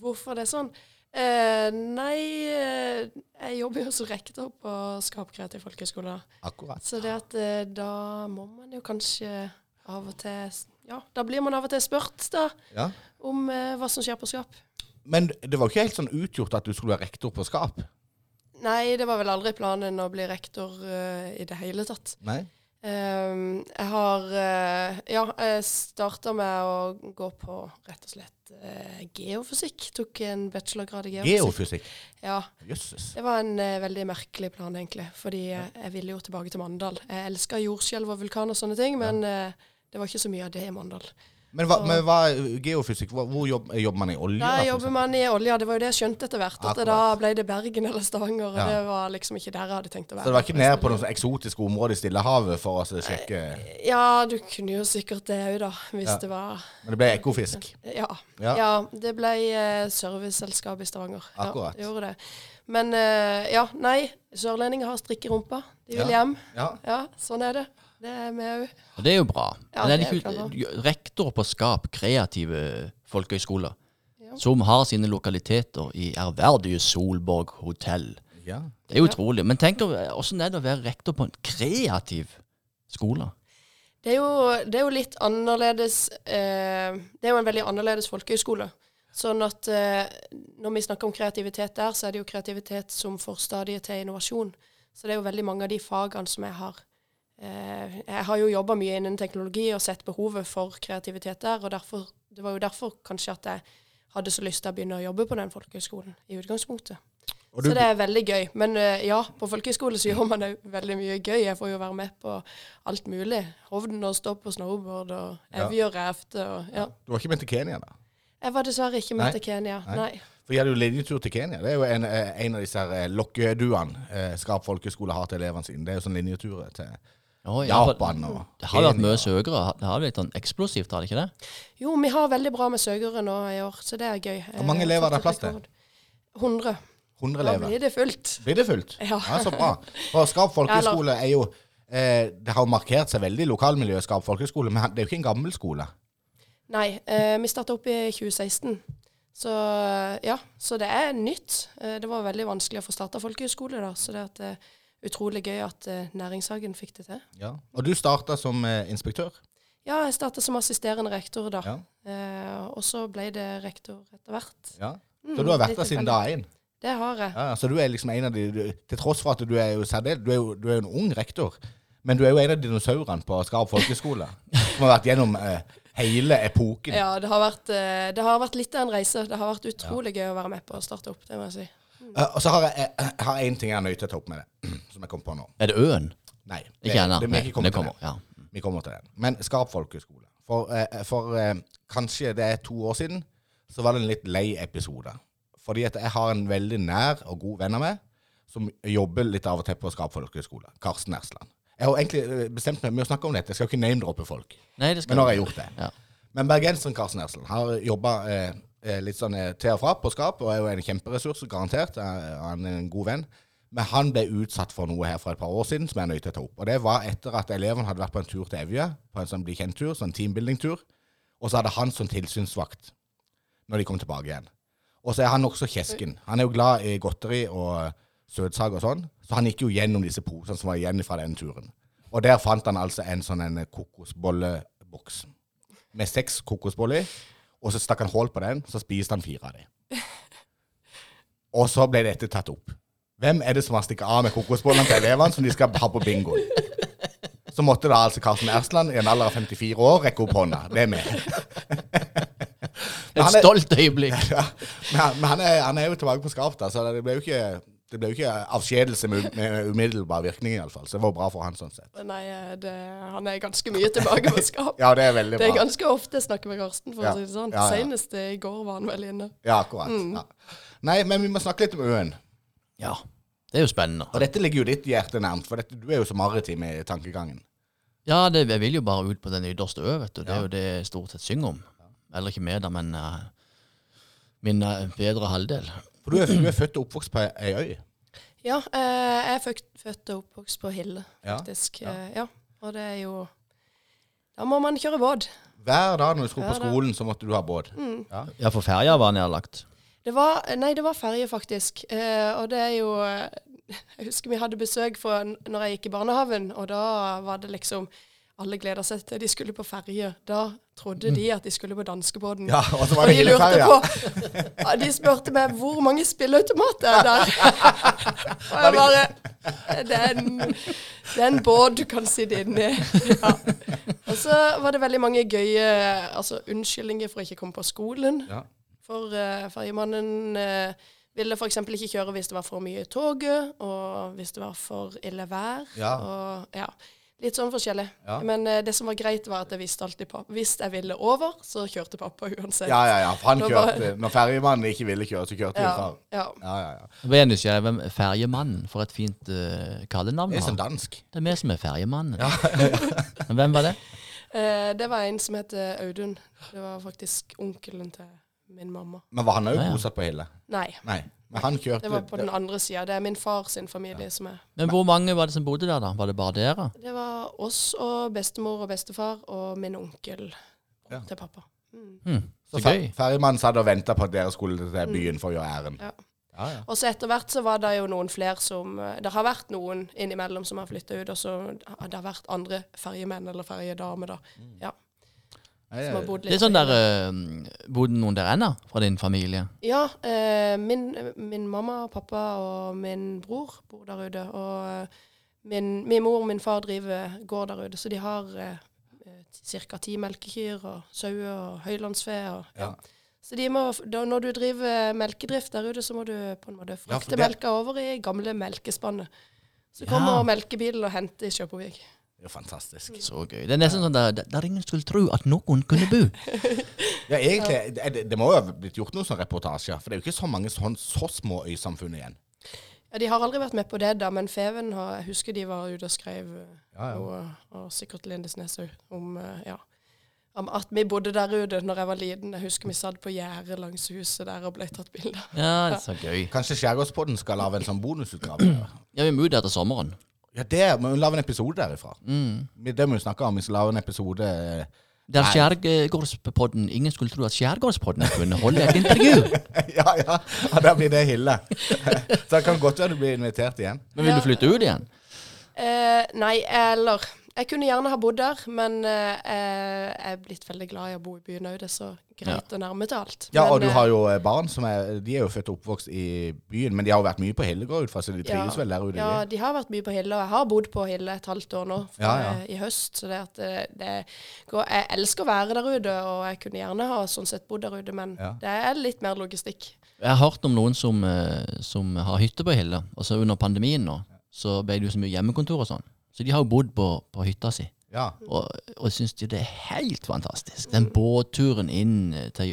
Hvorfor det er sånn? Eh, nei, eh, jeg jobber jo som rektor på Skap kreativ folkehøgskole. Akkurat. Så det at eh, da må man jo kanskje av og til Ja, da blir man av og til spurt, da, Ja. om eh, hva som skjer på Skap. Men det var jo ikke helt sånn utgjort at du skulle være rektor på Skap? Nei, det var vel aldri planen å bli rektor uh, i det hele tatt. Nei? Ehm, jeg har uh, Ja, jeg starta med å gå på rett og slett uh, geofysikk. Tok en bachelorgrad i geofysikk. Geofysikk. Ja, Jøsses. Det var en uh, veldig merkelig plan, egentlig. Fordi ja. jeg ville jo tilbake til Mandal. Jeg elska jordskjelv og vulkan og sånne ting, men det var ikke så mye av det i Mandal. Men hva, men hva geofysikk, hvor, hvor jobb, jobber man i olje? Da jobber man i olja. Det var jo det jeg skjønte etter hvert. At da ble det Bergen eller Stavanger, og Ja. det var liksom ikke der jeg hadde tenkt å være. Så det var ikke nede på noen eksotiske områder i Stillehavet for å altså sjekke Ja, du kunne jo sikkert det òg, da. Hvis Ja. det var Men det ble ekofisk. Ja. Ja. ja. det ble eh, serviceselskap i Stavanger. Akkurat. Ja, gjorde det. Men eh, ja, nei. Sørlendinger har strikk i rumpa. De vil hjem. Ja. Ja, sånn er det. Det er vi òg. Og det er jo bra. Ja, Men er det ikke rektor på Skap kreative folkehøgskoler Ja. som har sine lokaliteter i ærverdige Solborg hotell? ja. Det er utrolig. Men tenk åssen er det å være rektor på en kreativ skole? Det er jo, det er jo litt annerledes eh, Det er jo en veldig annerledes folkehøyskole. Sånn at eh, når vi snakker om kreativitet der, så er det jo kreativitet som forstadiet til innovasjon. Så det er jo veldig mange av de fagene som jeg har eh, Jeg har jo jobba mye innen teknologi og sett behovet for kreativitet der, og derfor, det var jo derfor kanskje at jeg hadde så lyst til å begynne å jobbe på den folkehøyskolen i utgangspunktet. Du, Så det er veldig gøy. Men eh, ja, på folkehøyskole så gjør man det veldig mye gøy. Jeg får jo være med på alt mulig. Hovden og stå på snowboard og Ja. evje og ja. du var ikke med til Kenya, da? Jeg var dessverre ikke med Nei. til Kenya. Nei. Nei. For gir hadde jo linjetur til Kenya. Det er jo en, eh, en av disse eh, lokkeduene eh, Skarp folkeskole har til elevene sine. Det er jo sånn linjeturer til Å, ja, Japan og Det har vært mye søkere. Det har blitt sånn eksplosivt, har det ikke det? Jo, vi har veldig bra med søkere nå i år, så det er gøy. Hvor mange elever er det plass til? 100. 100 Da blir det fullt. Blir det fullt? Ja. Så bra. For Skarp folkehøgskole er jo eh, Det har jo markert seg veldig i lokalmiljøet, Skarp folkehøgskole, men det er jo ikke en gammel skole. Nei, eh, vi starta opp i 2016. Så ja, så det er nytt. Eh, det var veldig vanskelig å få starta folkehøyskole, da, så det at, eh, utrolig gøy at uh, Næringshagen fikk det til. Ja. Og du starta som uh, inspektør. Ja, jeg starta som assisterende rektor da. Ja. Uh, og så ble det rektor etter hvert. Ja. Mm, Så du har vært der siden da dag én. Det har jeg. Ja, så du er liksom en av de du, Til tross for at du er jo særdeles Du er jo, du er jo en ung rektor, men du er jo en av dinosaurene på Skarv folkeskole. Som har vært gjennom hele epoken. Ja, det har, vært, det har vært litt av en reise. Det har vært utrolig gøy å være med på å starte opp, det må jeg si. Eh, og så har jeg, jeg, jeg har én ting jeg er nødt til å ta opp med det, som jeg kom på nå. Er det Øen? Nei. Ikke ennå. det, vi ikke kommet til kommer. det. Ja. Vi kommer til den. Men Skarp folkehøgskole. For, uh, for uh, kanskje det er to år siden, så var det en litt lei episode. Fordi at jeg har en veldig nær og god venn av meg som jobber litt av og til på Skarp folkehøgskole. Karsten Ersland. Jeg har egentlig eh, bestemt meg med å snakke om dette. Jeg skal ikke name-droppe folk. Nei, det skal Men nå har jeg gjort det. Ja. Men bergenseren Karsten Ersland har jobba eh, litt sånn eh, til og fra på Skap, og er jo en kjemperessurs, garantert. Eh, Han er en god venn. Men han ble utsatt for noe her for et par år siden som jeg er nødt til å ta opp. Og det var etter at eleven hadde vært på en tur til Evje, på en sånn bli kjent-tur, sånn teambuilding-tur. Og så hadde han som tilsynsvakt når de kom tilbake igjen. Og så er han nokså kjesken. Han er jo glad i godteri og søtsaker og sånn, så han gikk jo gjennom disse posene som var igjen fra den turen. Og der fant han altså en sånn kokosbolleboks med seks kokosboller i, og så stakk han hull på den, så spiste han fire av dem. Og så ble dette tatt opp. Hvem er det som har stikket av med kokosbollene til elevene som de skal ha på bingo? Så måtte da altså Karsten Ersland i en alder av 54 år rekke opp hånda. Det er med. Et stolt øyeblikk. ja, men han, er, han er jo tilbake på skarpt, så det ble jo ikke, det ble jo ikke avskjedelse med, med umiddelbar virkning, iallfall. Så det var bra for han sånn sett. Nei, eh, det, han er ganske mye tilbake på skap. Ja, det er veldig bra. Det er ganske ofte jeg snakker med Karsten, for Ja. å si det sånn. Ja, ja. Senest i går var han vel inne. Ja, akkurat. Ja. Nei, men vi må snakke litt om Øen. Ja. Det er jo spennende. Og dette ligger jo ditt hjerte nærmt, for dette, du er jo så maritim i tankegangen. Ja, det, jeg vil jo bare ut på den ytterste ø, vet du. Det Ja. er jo det jeg stort sett synger om. Eller ikke med, da, men uh, min uh, bedre halvdel. For du er, du er født og oppvokst på ei øy. Ja, eh, jeg er født, født og oppvokst på Hille, faktisk. ja. Ja. ja. Og det er jo Da må man kjøre båt. Hver dag når du skulle på skolen, så måtte du ha båt. Ja. Ja, for ferja var nedlagt. Det var, nei, det var ferje, faktisk. Eh, og det er jo eh, Jeg husker vi hadde besøk fra når jeg gikk i barnehagen, og da var det liksom Alle gleda seg til de skulle på ferje. Da trodde de at de skulle på danskebåten. Ja, og så var Og det de hele lurte på ja, De spurte meg hvor mange spilleautomater er der. Og jeg bare det er, en, det er en båt du kan sitte inni. Ja. Og så var det veldig mange gøye altså, unnskyldninger for å ikke komme på skolen. Ja. For uh, ferjemannen uh, ville f.eks. ikke kjøre hvis det var for mye i toget, og hvis det var for ille vær. Ja. Og, ja. Litt sånn forskjellig. Ja. Men uh, det som var greit, var at jeg visste alltid pappa. Hvis jeg ville over, så kjørte pappa uansett. Ja, ja, ja. For han kjørte. var- kjørte Når ferjemannen ikke ville kjøre, så kjørte Ja, far. ja. Ja, ja, ja. Jeg ble jeg nysgjerrig. Hvem Ferjemannen? For et fint uh, kallenavn. Det er som dansk. Det er vi som er Ferjemannen. Men hvem var det? Uh, det var en som het Audun. Det var faktisk onkelen til min mamma. Men var han òg Ja, ja. bosatt på Hille? Nei, Nei. Men han kjørte det var på den andre sida. Det er min far sin familie som er Men hvor mange var det som bodde der, da? Var det bare dere? Det var oss og bestemor og bestefar og min onkel Ja. til pappa. Mm. Mm. Så så fer ferjemannen satt og venta på at dere skulle til byen for å gjøre æren. Ja. Ja, ja. Og så etter hvert så var det jo noen flere som eh, Det har vært noen innimellom som har flytta ut, og så har det vært andre ferjemenn eller ferjedamer, da. Ja, Nei, som har bodd litt Det er sånn der uh, Bodde noen der ennå, fra din familie? Ja, Uh, min, min mamma og pappa og min bror bor der ute. Og eh, min, min mor og min far driver gård der ute, så de har uh, ca. ti melkekyr og sauer og høylandsfe. Og, Ja. Så de må, da, når du driver melkedrift der ute, så må du på en måte frakte ja, melka over i gamle melkespannet. Så Ja. kommer melkebilen og henter i Kjøpåvik. Det er fantastisk. Så gøy. Det er nesten sånn der, der ingen skulle tro at noen kunne bo. Ja, egentlig, det, det må jo ha blitt gjort noen sånne reportasjer, for det er jo ikke så mange sånn, så små øysamfunn igjen. Ja, De har aldri vært med på det, da, men Feven har, jeg husker de var ute og skrev eh, Ja, ja. Og, og sikkert Lindesnes òg, om eh, ja, om at vi bodde der ute når jeg var liten. Jeg husker vi satt på gjerdet langs huset der og ble tatt bilder. Ja, det er så gøy. Kanskje Skjærgårdspodden skal lage en sånn bonusutgave? Ja, vi må ut etter sommeren. Ja, det må vi lage en episode derifra. Mm. Det må vi snakke om. Vi skal lage en episode Der Skjærgårdspodden Ingen skulle tro at Skjærgårdspodden kunne holde et intervju. Ja, ja. ja der blir det Hille. Så det kan godt være du blir invitert igjen. Men vil Ja. du flytte ut igjen? Uh, nei, eller Jeg kunne gjerne ha bodd der, men eh, jeg er blitt veldig glad i å bo i byen òg. Det er så greit og nærme til alt. Ja, Men, og du eh, har jo eh, barn som er De er jo født og oppvokst i byen, men de har jo vært mye på Hille, går ut fra, så de trives vel der ute? Ja, de? har vært mye på Hille, og jeg har bodd på Hille et halvt år nå fra, Ja, ja. i høst. Så det at det, det går, Jeg elsker å være der ute, og jeg kunne gjerne ha sånn sett bodd der ute, men Ja. det er litt mer logistikk. Jeg har hørt om noen som, eh, som har hytte på Hille. Og så under pandemien nå, så ble det jo så mye hjemmekontor og sånn. Så de har jo bodd på, på hytta si. Ja. Og, og syns de det er helt fantastisk. Den båtturen inn eh, til,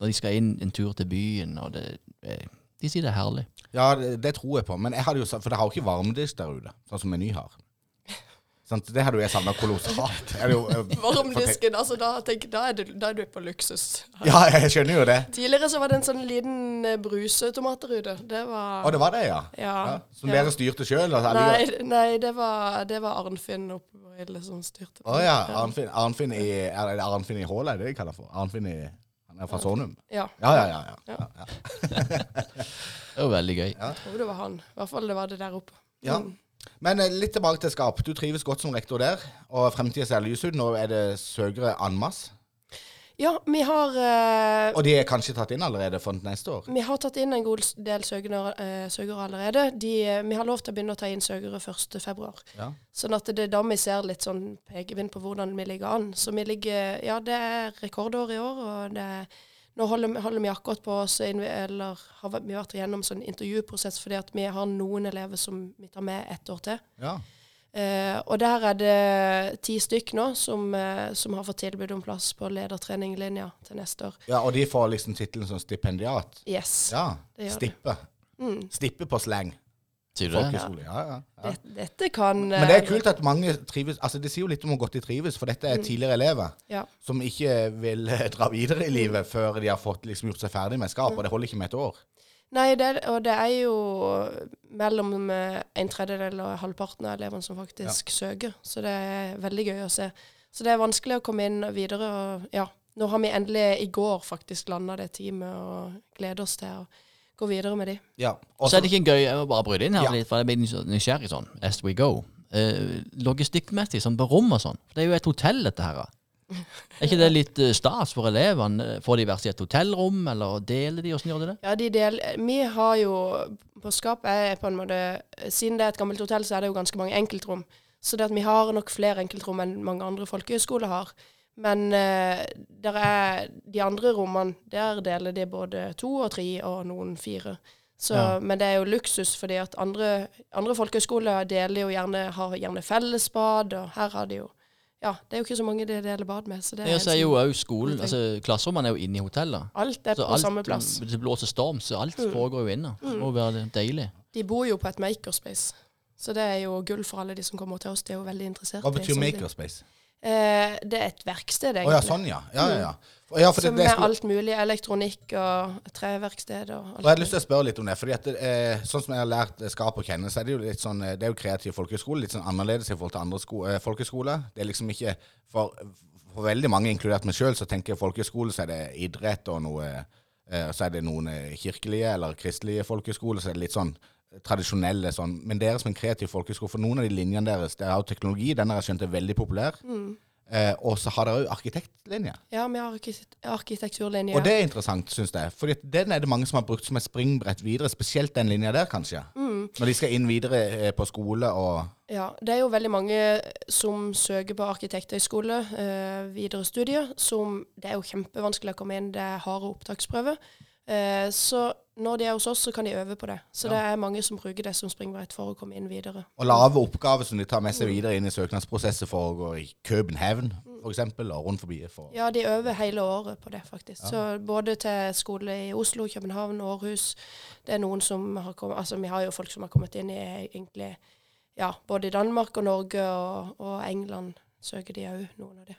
Når de skal inn en tur til byen, og det eh, De sier det er herlig. ja, det, det tror jeg på. Men jeg hadde jo, for det har jo ikke varmedisk der ute, sånn som Meny har. Sant? Det hadde jo jeg savna kolossalt. Eh, Varmdisken, altså da, tenk, da, er du, da er du på luksus. Ja, jeg skjønner jo det. Tidligere så var det en sånn liten eh, bruseautomat der ute. Det var Å, det var det, ja. Ja. ja. Som ja. dere styrte sjøl? Nei, nei det, var, det var Arnfinn oppe på Hille som styrte. Å ja. Arnfinn, Arnfinn i Er det Arnfinn i Håla, er det de kaller for? Arnfinn i Han er fra Sonum? Ja. Ja, ja, ja. ja. ja. ja. Det var veldig gøy. Jeg tror det var han. I hvert fall det var det der oppe. Ja. Mm. Men eh, litt tilbake til skap. Du trives godt som rektor der, og fremtida ser lys ut. Nå er det søkere en masse. Ja, vi har, uh, Og de er kanskje tatt inn allerede for neste år? vi har tatt inn en god del søkere, uh, søkere allerede. De, eh, vi har lov til å begynne å ta inn søkere 1.2. Ja. Sånn at det er da vi ser litt sånn pekevind på hvordan vi ligger an. Så vi ligger Ja, det er rekordår i år, og det er nå holder, holder vi akkurat på oss, eller har vi vært igjennom sånn intervjuprosess fordi at vi har noen elever som vi tar med ett år til. ja. Eh, og der er det ti stykk nå som, eh, som har fått tilbud om plass på ledertreninglinja til neste år. Ja, Og de får liksom tittelen som stipendiat? Yes. Ja. Stippe. Mm. Stippe på slang. Sier du det? Folkehøyskole. Ja, ja. ja. Dette, dette kan Men det er kult at mange trives Altså Det sier jo litt om hvor godt de trives, for dette er tidligere elever Ja. som ikke vil eh, dra videre i livet før de har fått liksom gjort seg ferdig med skap, og det holder ikke med et år. Nei, det, og det er jo mellom eh, en tredjedel og halvparten av elevene som faktisk søker. Så det er veldig gøy å se. Så det er vanskelig å komme inn videre. Og ja, nå har vi endelig i går faktisk landa det teamet og gleder oss til å gå videre med de. Ja. Og så er det ikke gøy må bare bryte inn her Ja. litt, for jeg blir nysgjerrig sånn as we go. Eh, logistikkmessig, sånn på rom og sånn. For det er jo et hotell, dette her. Er ikke det litt eh, stas for elevene? Får de hvert sitt hotellrom, eller deler de? Åssen gjør de det? Ja, de deler vi har jo På Skap er på en måte Siden det er et gammelt hotell, så er det jo ganske mange enkeltrom. Så det at vi har nok flere enkeltrom enn mange andre folkehøyskoler har. Men eh, der er de andre rommene, der deler de både to og tre og noen fire. Så, Ja. Men det er jo luksus, fordi at andre, andre folkehøyskoler deler jo gjerne, har gjerne fellesbad, og her har de jo Ja, det er jo ikke så mange de deler bad med. Så det er Ja, så er jo òg skolen altså Klasserommene er jo inne i hotellet. alt er på alt, samme plass. Det blåser storm, så alt foregår jo inne. Det må være deilig. De bor jo på et makerspace. Så det er jo gull for alle de som kommer til oss. De er jo veldig interessert Hva betyr makerspace? Eh, det er et verksted, egentlig. egentlig. ja, sånn, ja. Ja, ja, ja. Ja for det, Som det med alt mulig. Elektronikk og treverksted og alt. og jeg hadde lyst til å spørre litt om det. fordi at det, eh, Sånn som jeg har lært skap å kjenne, så er det jo litt sånn eh, Det er jo kreativ folkehøyskole. Litt sånn annerledes i forhold til andre eh, folkehøyskoler. Det er liksom ikke For, for veldig mange, inkludert meg sjøl, så tenker folkeskole, folkehøyskole, så er det idrett og noe eh, Så er det noen eh, kirkelige eller kristelige folkehøyskoler, så er det litt sånn tradisjonelle sånn. Men dere som en kreativ folkehøyskole, for noen av de linjene deres, det er jo teknologi, den har jeg skjønt er veldig populær. Eh, og så har dere òg arkitektlinje. Ja, vi har arkitekt arkitekturlinje. Og det er interessant, syns jeg. For den er det mange som har brukt som et springbrett videre. Spesielt den linja der, kanskje. Når de skal inn videre eh, på skole og Ja, det er jo veldig mange som søker på arkitekthøgskole eh, videre studier, som Det er jo kjempevanskelig å komme inn, det er harde opptaksprøver. Eh, så når de er hos oss, så kan de øve på det. Så det er mange som bruker det som springbrett for å komme inn videre. Og lave oppgaver som de tar med seg videre inn i søknadsprosesset for å gå i København, for eksempel, og rundt forbi. For. Ja, de øver hele året på det, faktisk. Så både til skole i Oslo, København, Århus. Det er noen som har kommet Altså, vi har jo folk som har kommet inn i egentlig Ja, både i Danmark og Norge og, og England søker de òg, noen av de.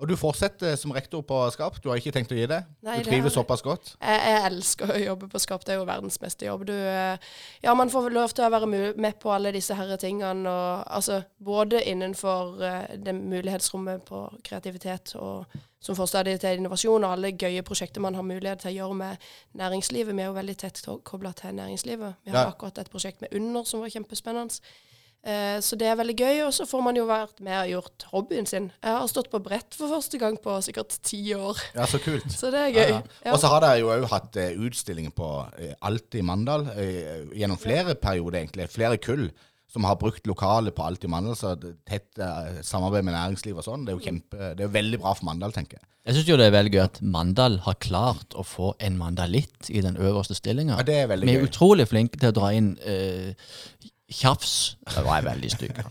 Og du fortsetter som rektor på Skap. Du har ikke tenkt å gi det? Nei, du trives såpass godt? Jeg, jeg elsker å jobbe på Skap. Det er jo verdens beste jobb. Du, eh, ja, man får lov til å være med på alle disse herre tingene. Og, altså, både innenfor eh, det mulighetsrommet på kreativitet og som får stadig til innovasjon, og alle gøye prosjekter man har mulighet til å gjøre med næringslivet. Vi er jo veldig tett kobla til næringslivet. Vi har Ja. akkurat et prosjekt med Under som var kjempespennende. Eh, så det er veldig gøy, og så får man jo vært med og gjort hobbyen sin. Jeg har stått på brett for første gang på sikkert ti år, Ja, så kult. så det er gøy. Ja, ja. Og så har dere jo òg hatt utstilling utstillinger på eh, Alt i Mandal eh, gjennom flere perioder, egentlig. Flere kull som har brukt lokalet på Alt i Mandal. Så tett eh, samarbeid med næringsliv og sånn. Det er jo kjempe, det er veldig bra for Mandal, tenker jeg. Jeg syns jo det er veldig gøy at Mandal har klart å få en mandalitt i den øverste stillinga. Ja, er Vi er gøy. utrolig flinke til å dra inn eh, tjafs. Det var jeg veldig stygg.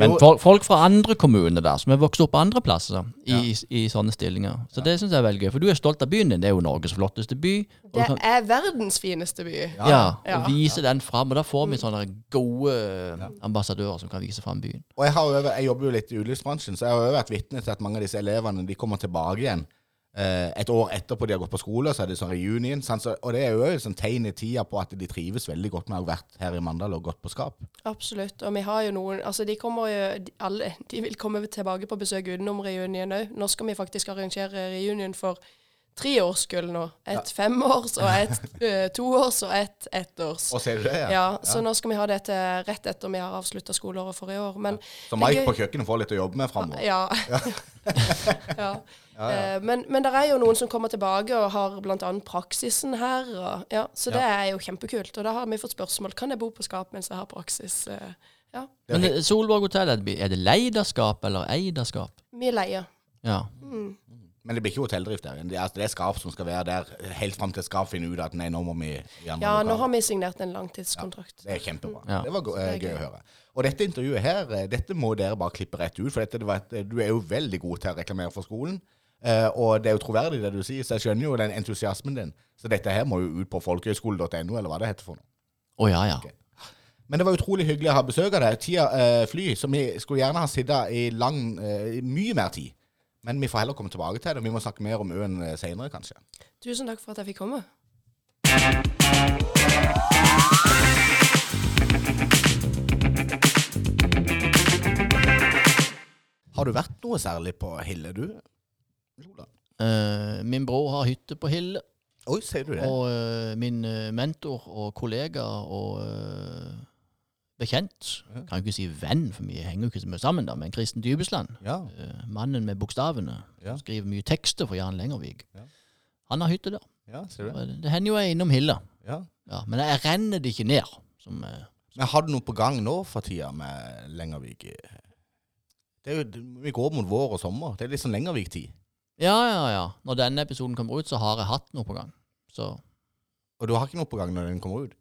Men folk, folk fra andre kommuner der, som har vokst opp andre plasser, i, i sånne stillinger. Så det syns jeg er veldig gøy. For du er stolt av byen din. Det er jo Norges flotteste by. Det kan, er verdens fineste by. ja, Ja. og vise den fram. Og da får vi sånne gode ambassadører som kan vise fram byen. Og jeg, har jo, jeg jobber jo litt i utelivsbransjen, så jeg har jo vært vitne til at mange av disse elevene de kommer tilbake igjen. Eh, et år etterpå de har gått på skole, så er det sånn reunion. Så, og det er jo et sånn tegn i tida på at de trives veldig godt med å ha vært her i Mandal og gått på skap. Absolutt. Og vi har jo noen Altså, de kommer jo de, Alle de vil komme tilbake på besøk utenom reunion òg. Nå skal vi faktisk arrangere reunion for treårskull nå. Et femårs og et eh, toårs og et ettårs. Og ser du det? Ja, ja så nå skal vi ha det til rett etter vi har avslutta skoleåret for i år. Men Så Mike på kjøkkenet får litt å jobbe med framover. Ja. ja. Eh, Men, men det er jo noen som kommer tilbake og har bl.a. praksisen her. Og, ja, så det er jo kjempekult. Og da har vi fått spørsmål kan jeg bo på skap mens jeg har praksis. Eh, Ja, Men eh, Solborg hotell, er det- er leiderskap eller eiderskap? Vi leier. Ja. Men det blir ikke hotelldrift der. Det er, altså, det er skap som skal være der helt fram til skap finner ut at nei, nå må vi i andre Ja, nå har vi signert en langtidskontrakt. Det er kjempebra. Ja. Det var go- Det gøy å høre. Og dette intervjuet her, dette må dere bare klippe rett ut. For dette, det var et, du er jo veldig god til å reklamere for skolen. Eh, og det er jo troverdig det du sier, så jeg skjønner jo den entusiasmen din. Så dette her må jo ut på folkehøyskole.no, eller hva det heter for noe. Oh, ja, ja. Men det var utrolig hyggelig å ha besøk av deg. Tida uh, fly, så vi skulle gjerne ha sittet i lang, uh, mye mer tid. Men vi får heller komme tilbake til det. Vi må snakke mer om øen seinere, kanskje. Tusen takk for at jeg fikk komme. Har du vært noe særlig på Hille, du? Lola? Eh, min bror har hytte på Hille. Oi, sier du det? Og eh, min eh, mentor og kollega og eh, bekjent, kan jo ikke si venn, for vi henger jo ikke så mye sammen, da, men Kristen Dybesland, Ja. eh, mannen med bokstavene, Ja. skriver mye tekster for Jan Lengervik. Ja. Han har hytte der. ja, ser du det? Det, hender jo jeg er innom Hilla, Ja. ja, men jeg renner det ikke ned. Som, eh, Men har du noe på gang nå for tida med Lengervik? Det er jo, vi går mot vår og sommer. Det er litt sånn Lengervik-tid. Ja, ja, ja. Når denne episoden kommer ut, så har jeg hatt noe på gang. Så Og du har ikke noe på gang når den kommer ut?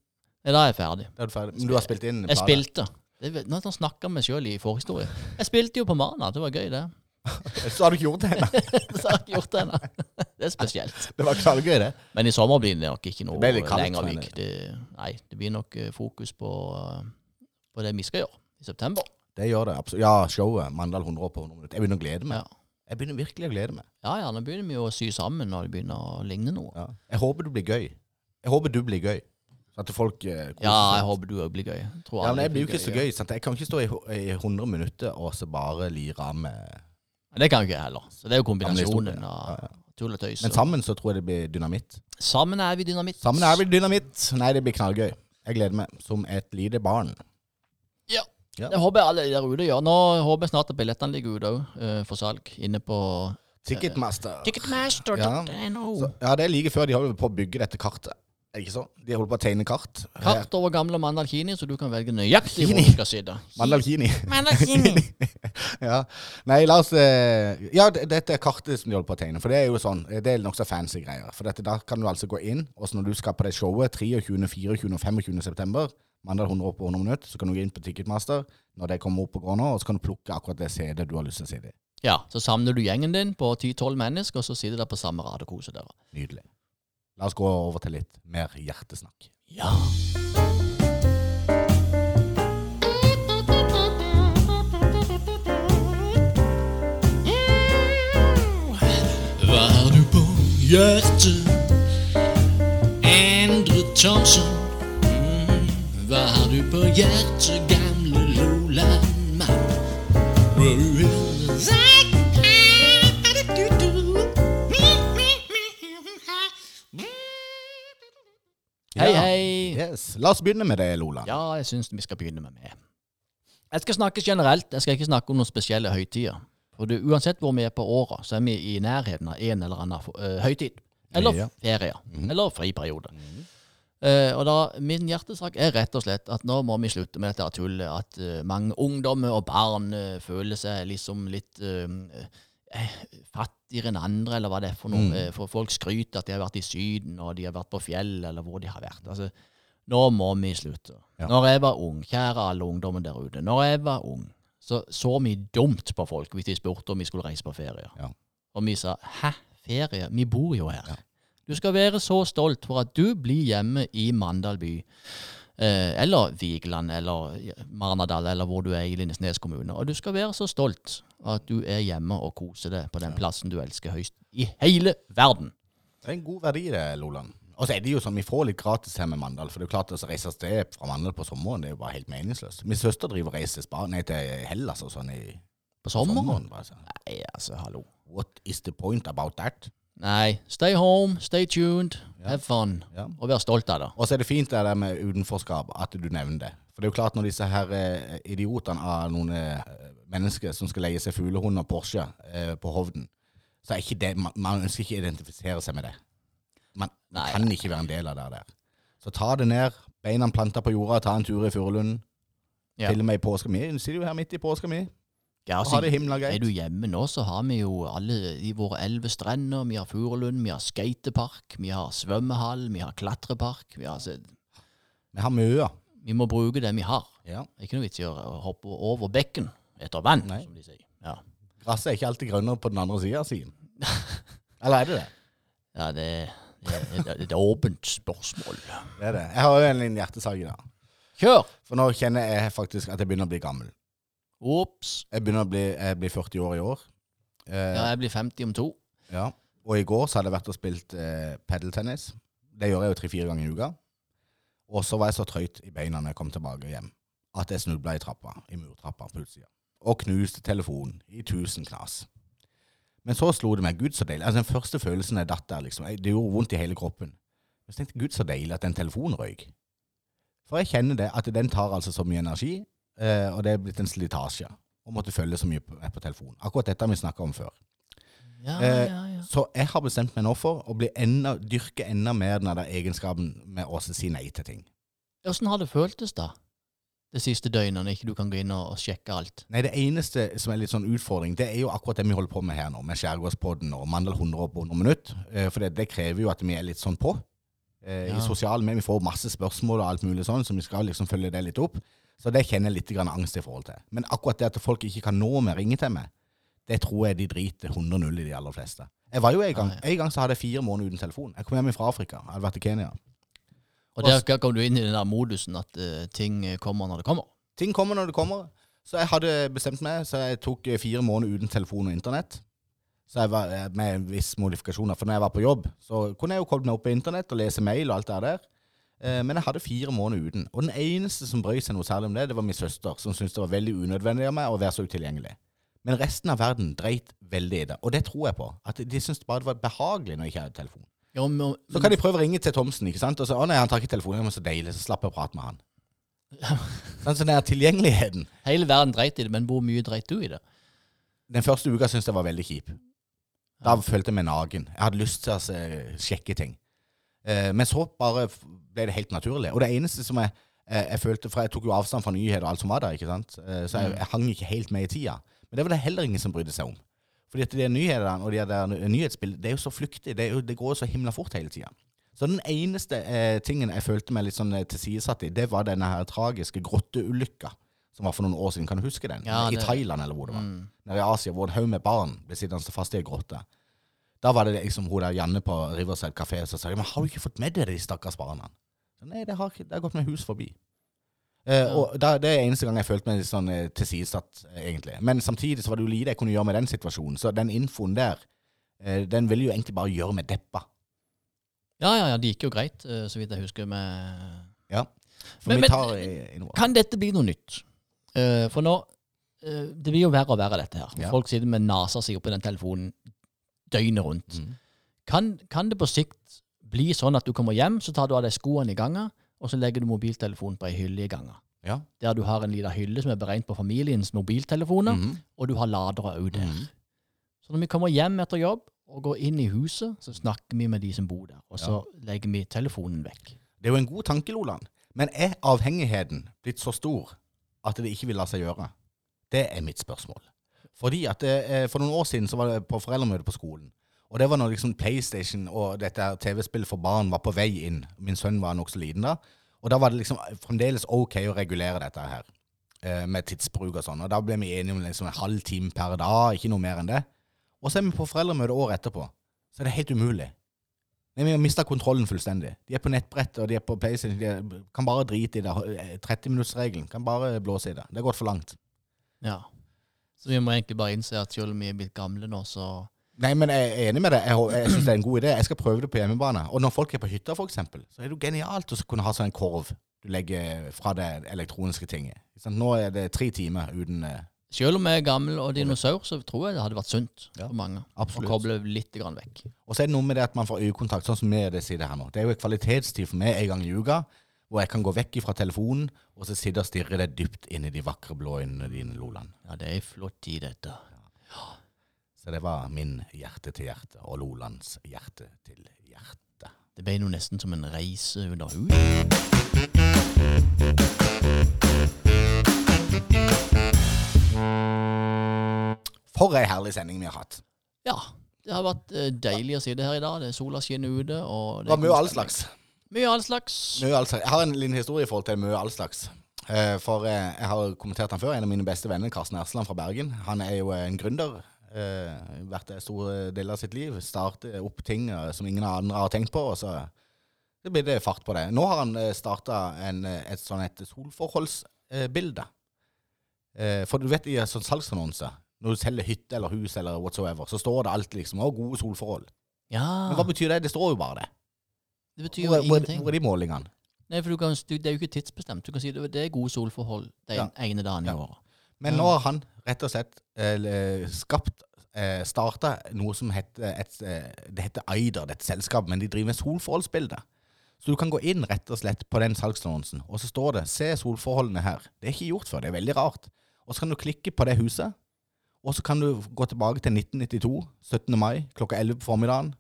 ja, da er jeg ferdig. Da er du ferdig. Men du har spilt inn Jeg spilte. Det, nå snakker vi sjøl i forhistorie. Jeg spilte jo på Mana, det var gøy, det. Så har du ikke gjort det ennå. Så har jeg ikke gjort det ennå. Det er spesielt. Det var knallgøy, det. Men i sommer blir det nok ikke noe Det ble litt kaldt, lenger mener. Det, nei, det blir nok eh, fokus på, eh, på det vi skal gjøre i september. Det gjør det absolutt. Ja, showet Mandal 100 år på 100 minutter. Jeg begynner å glede meg. Ja. Jeg begynner virkelig å glede meg. Ja ja, nå begynner vi jo å sy sammen når det begynner å ligne noe. Ja. Jeg håper det blir gøy. Jeg håper du blir gøy. Så at folk eh, koser Ja, seg. jeg håper du òg blir gøy. Tror Ja, alle men jeg blir jo ikke så gøy. Sant? Jeg kan ikke stå i, hu- i 100 minutter og så bare lire av med Det kan jo ikke jeg heller. Så det er jo Gamle historier. kombinasjonen Ja, av ja. tull og tøys. Men og- sammen så tror jeg det blir dynamitt. sammen er vi dynamitt. Sammen er vi dynamitt. Nei, det blir knallgøy. Jeg gleder meg som et lite barn. Ja. Ja. Det håper jeg alle der ute gjør. Nå håper jeg snart at billettene ligger ute òg, for salg. Inne på Ticketmaster. Ticketmaster.no. Så, ja, det er like før de holder på å bygge dette kartet. Ikke så? De holder på å tegne kart. Kart over gamle Mandal Kini, så du kan velge nøyaktig hvor du skal sitte. Mandal Kini. Mandalini. ja. Nei, la oss eh, Ja, dette er kartet som de holder på å tegne. For det er jo sånn, eh, det er nokså fancy greier. For dette, da kan du altså gå inn, og så når du skal på det showet 23., 24. 25. september, mandag 100 år på 100 minutter, så kan du gå inn på Ticketmaster når det kommer opp og går nå, og så kan du plukke akkurat det CD du har lyst til å sitte i. Ja, så samler du gjengen din på 10-12 mennesker, og så sitter dere på samme rad og koser dere. Nydelig. La oss gå over til litt mer hjertesnakk. Ja. Hva har du på hjertet? Endre Thomsen. Mm, Hva har du på hjertet, gamle Loland-mann? Hei, hei. Yes. La oss begynne med det, Loland. Ja, jeg syns vi skal begynne med det. Jeg skal snakke generelt, jeg skal ikke snakke om noen spesielle høytider. For det, uansett hvor vi er på året, så er vi i nærheten av en eller annen uh, høytid. Eller ferie. Eller friperiode. Eh, og da, Min hjertesak er rett og slett at nå må vi slutte med dette tullet at uh, mange ungdommer og barn uh, føler seg liksom litt fattigere enn andre, eller hva det er for noe. Mm. for folk skryter at de har vært i Syden, og de har vært på fjell, eller hvor de har vært. Altså, nå må vi slutte. Ja. Når jeg var ung, kjære alle ungdommene der ute, når jeg var ung, så så vi dumt på folk hvis de spurte om vi skulle reise på ferie. Ja. Og vi sa 'hæ, ferie? Vi bor jo her'. Du skal være så stolt for at du blir hjemme i Mandal by. Eh, eller Vigeland eller Marnardal eller hvor du er i Lindesnes kommune. Og du skal være så stolt at du er hjemme og koser deg på den plassen du elsker høyst i hele verden. Det er en god verdi, det, Loland. Og så er det jo sånn, Vi får litt gratis her med Mandal. For det er jo klart å reise av sted fra Mandal på sommeren det er jo bare helt meningsløst. Min søster driver og reiser til til Hellas og sånn i På sommeren? bare så. Nei, altså, hallo. What is the point about that? Nei, stay home, stay tuned, have fun. Og vær stolt av det. Og så er det fint det der med utenforskap, at du nevner det. For det er jo klart når disse her eh, idiotene av noen eh, mennesker som skal leie seg fuglehund og Porsche eh, på Hovden, så er ikke det, man, man ønsker ikke å identifisere seg med det. Man Nei, kan ikke være en del av det der. Så ta det ned, beina planta på jorda, ta en tur i Furulunden. Ja. Til og med i påska mi. Du sitter jo her midt i påska mi. Ja, Ha det himla Er du hjemme nå, så har vi jo alle i våre elleve strender. Vi har Furulund, vi har skatepark, vi har svømmehall, vi har klatrepark. Vi, har, altså, Vi har mye. vi må bruke det vi har. Ja. Ikke noe vits i å hoppe over bekken etter vann, Nei. som de sier. Ja, Gresset er ikke alltid grønnere på den andre sida, sier Eller er det det? ja det, det, det, det er et åpent spørsmål. Det er det. Jeg har jo en liten hjertesak i dag. Kjør! For nå kjenner jeg faktisk at jeg begynner å bli gammel. Ops. Jeg begynner å bli, jeg blir 40 år i år. Eh, Ja, jeg blir 50 om to. ja. Og i går så hadde jeg vært og spilt eh, padeltennis. Det gjør jeg jo tre-fire ganger i uka. Og så var jeg så trøyt i beina når jeg kom tilbake hjem, at jeg snubla i trappa, i murtrappa på utsida. Og knuste telefonen i tusen knas. Men så slo det meg, gud så deilig. Altså Den første følelsen jeg datt der, liksom. Det gjorde vondt i hele kroppen. Men så tenkte jeg, gud så deilig at den telefonen røyk. For jeg kjenner det, at den tar altså så mye energi, og det er blitt en slitasje. Å måtte følge så mye på, på telefonen. Akkurat dette har vi snakka om før. Ja, Eh, ja, ja. Så jeg har bestemt meg nå for å bli enda, dyrke enda mer den der egenskapen med å si nei til ting. Åssen har det føltes, da? Det siste døgnet, når ikke du kan gå inn og, og sjekke alt? Nei, Det eneste som er litt sånn utfordring, det er jo akkurat det vi holder på med her nå, med Skjærgårdspodden og Mandal 100 på 100 minutt. Eh, For det, det krever jo at vi er litt sånn på. Eh. I sosiale medier. Vi får masse spørsmål og alt mulig sånn, så vi skal liksom følge det litt opp. Så det kjenner jeg litt grann angst i forhold til. Men akkurat det at folk ikke kan nå meg, ringe til meg, det tror jeg de driter 100-0 i de aller fleste. Jeg var jo en gang, en gang så hadde jeg fire måneder uten telefon. Jeg kom hjem fra Afrika. Jeg hadde vært i Kenya. Og der kom du inn i den der modusen at uh, ting eh, kommer når det kommer. ting kommer når det kommer. Så jeg hadde bestemt meg, så jeg tok eh, fire måneder uten telefon og internett. Så jeg var med en viss modifikasjoner. For når jeg var på jobb, så kunne jeg jo koble meg opp på internett og lese mail og alt det der. Eh, Men jeg hadde fire måneder uten. Og den eneste som brøy seg noe særlig om det, det var min søster, som syntes det var veldig unødvendig av meg å være så utilgjengelig. Men resten av verden dreit veldig i det. Og det tror jeg på. At de syntes bare det var behagelig når jeg ikke hadde telefon. Ja, men, Så kan de prøve å ringe til Thomsen, ikke sant? Og så, å nei, han tar ikke telefonen, men så deilig, så slapp jeg å prate med han. Sånn, så den er tilgjengeligheten Hele verden dreit i det, men hvor mye dreit du i det? Den første uka syntes jeg var veldig kjip. Da følte jeg meg nagen. Jeg hadde lyst til å se, sjekke ting. Eh, men så bare ble det helt naturlig. Og det eneste som jeg, eh, jeg følte For jeg tok jo avstand fra nyheter og alt som var der, ikke sant? Eh, så jeg, jeg hang ikke helt med i tida. Men det var det heller ingen som brydde seg om. Fordi at de nyhetene og de der nyhetsbildene, det er jo så flyktig. Det, jo, det går jo så himla fort hele tida. Så den eneste eh, tingen jeg følte meg litt sånn eh, tilsidesatt i, det var denne her tragiske grotteulykka som var for noen år siden. Kan du huske den? Ja, I Thailand eller hvor det var. Mm. Nede i Asia, hvor en haug med barn ble sittende fast i ei grotte. Da var det liksom hun der Janne på Riverside kafé som sa men har du ikke fått med deg de stakkars barna? Nei, det har, det har gått meg hus forbi. Eh, og da, Det er eneste gang jeg følte meg sånn eh, tilsidesatt, eh, egentlig. Men samtidig så var det jo lite jeg kunne gjøre med den situasjonen. Så den infoen der, eh, den ville jo egentlig bare gjøre meg deppa. Ja, ja, ja, det gikk jo greit, eh, så vidt jeg husker. med... Ja. For Men- vi men- tar eh, innover. Kan dette bli noe nytt? Eh, for nå eh, Det blir jo verre og verre, dette her. Ja. Folk sitter med nesa si oppi den telefonen døgnet rundt. Mm. Kan, kan det på sikt bli sånn at du kommer hjem, så tar du av deg skoene i gangen, og så legger du mobiltelefonen på ei hylle i gangen. Ja. Der du har en liten hylle som er beregnet på familiens mobiltelefoner, Mhm. og du har ladere òg der. Mhm. Så når vi kommer hjem etter jobb og går inn i huset, så snakker vi med de som bor der, og så legger vi telefonen vekk. Det er jo en god tanke, Loland. Men er avhengigheten blitt så stor at det ikke vil la seg gjøre? Det er mitt spørsmål. Fordi at det, eh, For noen år siden så var det på foreldremøte på skolen. Og det var når liksom PlayStation og dette TV-spillet for barn var på vei inn. Min sønn var nokså liten da. Og da var det liksom fremdeles ok å regulere dette her. eh, Med tidsbruk og sånn. Og da ble vi enige om liksom en halv time per dag, ikke noe mer enn det. Og så er vi på foreldremøte året etterpå. Så er det helt umulig. Nei, Vi har mista kontrollen fullstendig. De er på nettbrett og de er på PlayStation. De er, kan bare drite i det. 30-minuttsregelen kan bare blåse i det. Det har gått for langt. Ja. Så vi må egentlig bare innse at selv om vi er blitt gamle nå, så Nei, men jeg er enig med deg. Jeg, jeg syns det er en god idé. Jeg skal prøve det på hjemmebane. Og når folk er på hytta, eksempel, så er det jo genialt å kunne ha sånn en korv du legger fra det elektroniske tinget. Nå er det tre timer uten eh, Selv om jeg er gammel og dinosaur, så tror jeg det hadde vært sunt Ja, for mange absolutt. å koble litt grann vekk. Og så er det noe med det at man får øyekontakt, sånn som vi det sier det her nå. Det er jo en kvalitetstid for meg en gang i uka, hvor jeg kan gå vekk fra telefonen og så sitte og stirre deg dypt inn i de vakre blå øynene dine, Loland. Ja, det er flott tid, dette. Så det var min hjerte til hjerte, og Lolands hjerte til hjerte. Det ble jo nesten som en reise under hud. For ei herlig sending vi har hatt. Ja, det har vært eh, deilig å sitte her i dag. Det er Sola skinner ute. og Det var er mye all slags. Mye all slags. Mye all slags. Jeg har en liten historie i forhold til mye all slags. Eh, For eh, jeg har kommentert han før. En av mine beste venner, Karsten Ersland fra Bergen. Han er jo en gründer. Eh, Vært en store deler av sitt liv. Starte opp ting eh, som ingen andre har tenkt på. og så det blir det fart på det. Nå har han starta et sånn et solforholdsbilde. Eh, For du vet i en sånn salgsannonse, når du selger hytte eller hus eller whatsoever, så står det alltid liksom 'Å, gode solforhold'. Ja, Men hva betyr det? Det står jo bare det. det betyr Hvor, jo ingenting. hvor er de målingene? Nei, for du kan, Det er jo ikke tidsbestemt. Du kan si det, det er gode solforhold den ene dagen i Ja. året. Men nå har han rett og slett eh, skapt eh, Starta noe som heter et, eh, Det heter Aider, dette selskapet, men de driver med solforholdsbilder. Så du kan gå inn rett og slett på den salgsannonsen, og så står det 'Se solforholdene her'. Det er ikke gjort før. Det er veldig rart. Og så kan du klikke på det huset, og så kan du gå tilbake til 1992, 17. mai, klokka 11 på formiddagen.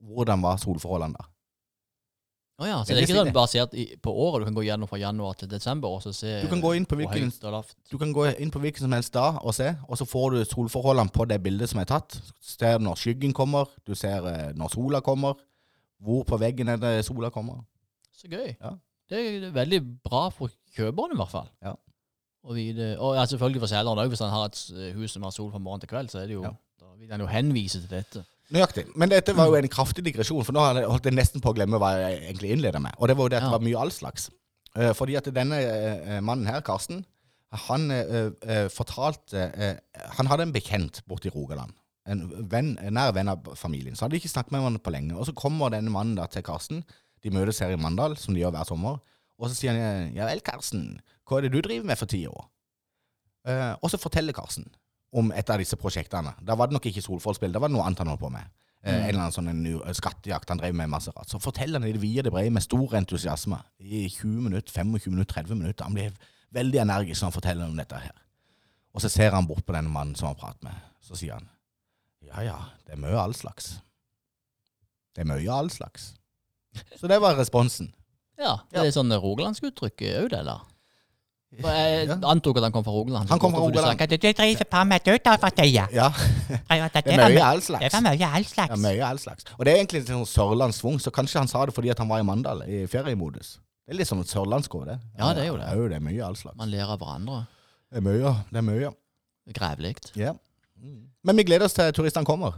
Hvordan var solforholdene da? Å ja, så det er ikke sånn basert i, på året. Du kan gå gjennom fra januar til desember og så se Du kan gå inn på hvilken- inn på hvilken som helst dag og se, og så får du solforholdene på det bildet som er tatt. Du Ser når skyggen kommer, du ser eh, når sola kommer, hvor på veggen er det sola kommer. Så gøy. Ja. Det er veldig bra for kjøperen, i hvert fall. Ja. Og, vide, og ja, selvfølgelig for selgeren òg. Hvis han har et hus som har sol fra morgen til kveld, så er det jo, da vil han jo henvise til dette. Nøyaktig. Men dette var jo en kraftig digresjon, for nå holdt jeg nesten på å glemme hva jeg egentlig innleda med. Og det var jo det at det var mye all slags. Eh, fordi at denne eh, mannen her, Karsten, han eh, fortalte Han hadde en bekjent borte i Rogaland. En venn, nær venn av familien. Så hadde de ikke snakket med hverandre på lenge. Og så kommer denne mannen da til Karsten. De møtes her i Mandal, som de gjør hver sommer. Og så sier han ja vel, Karsten, hva er det du driver med for tida? Og så forteller Karsten om et av disse prosjektene. Da var det nok ikke solforholdsspill, da var det noe annet han holdt på med. Mm. En eller annen sånn uh, skattejakt han drev med masse rart. Så forteller han i det vide det brede med stor entusiasme i 20 minutter, 25 minutter, 30 minutter. Han blir veldig energisk når han forteller om dette her. Og så ser han bort på denne mannen som han prater med. Så sier han ja ja, det er mye all slags. Det er mye all slags. Så det var responsen. Ja, det Ja. er sånn rogalandsk uttrykk òg, det, eller? Jeg antok at han kom fra Rogaland. Han kom fra du Rogaland. Kan du driver på med død for tida? Ja, Det det er mye all slags. Det var mye all Ja, slags. mye all slags. Og det er egentlig litt sånn sørlandssvung, så kanskje han sa det fordi at han var i Mandal i feriemodus. Det er litt sånn sørlandsk over det. Ja, det er jo det. Ja, det er mye all slags. Man ler av hverandre. Det er mye, det er mye. Grevlig. Ja. Men vi gleder oss til turistene kommer.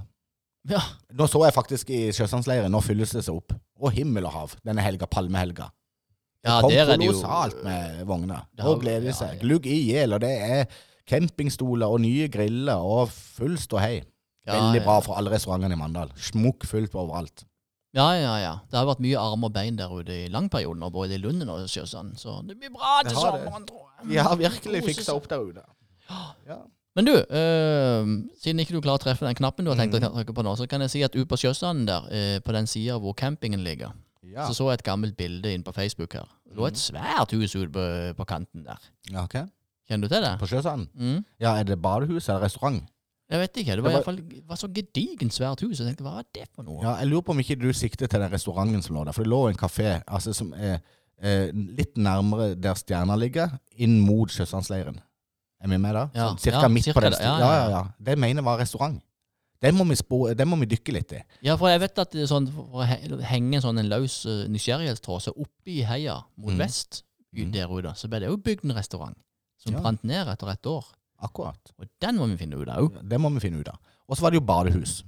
Ja. Nå så jeg faktisk i Sjøsandsleiren, nå fylles det seg opp. Å, himmel og hav denne helga, palmehelga. Ja, kom det kolossalt med vogner. Det Og gleder ja, seg. ja. Glugg i hjel, og det er campingstoler og nye griller og full ståhei. Ja, Veldig ja. bra for alle restaurantene i Mandal. Smukk fullt overalt. Ja, ja, ja. Det har vært mye arm og bein der ute i langperioden, og både i Lunden og Sjøsand. Så det blir bra til Det det. sommeren, tror jeg. De har virkelig fiksa opp der ute. Ja. Men du, øh, siden ikke du klarer å treffe den knappen du har tenkt Mm. å trykke på nå, så kan jeg si at ute på Sjøsanden der, øh, på den sida hvor campingen ligger, Ja. så så jeg et gammelt bilde inn på Facebook her. Det lå et svært hus ute på, på kanten der. ja, ok. Kjenner du til det? På Sjøsand? Mm. Ja, er det badehus eller restaurant? Jeg vet ikke. Det var Det i var- hvert fall var så gedigent svært hus. Jeg tenkte, hva er det for noe? Ja, jeg lurer på om ikke du sikter til den restauranten som lå der. For det lå en kafé altså, som er eh, litt nærmere der stjerna ligger, inn mot Sjøsandsleiren. Er vi med da? Ja, Sånn, cirka ja, midt cirka på den det. sti. Ja, Ja, ja. Det mener jeg var restaurant. Den må den må vi dykke litt i. Ja, for jeg vet at det er sånn, for å henge en sånn en løs nysgjerrighetstråd, så oppe heia mot mm. vest i- Mhm. der ute, så ble det jo bygd en restaurant som Ja. brant ned etter et år. Akkurat. Og den må vi finne ut av òg. Det må vi finne ut av. Og så var det jo badehus.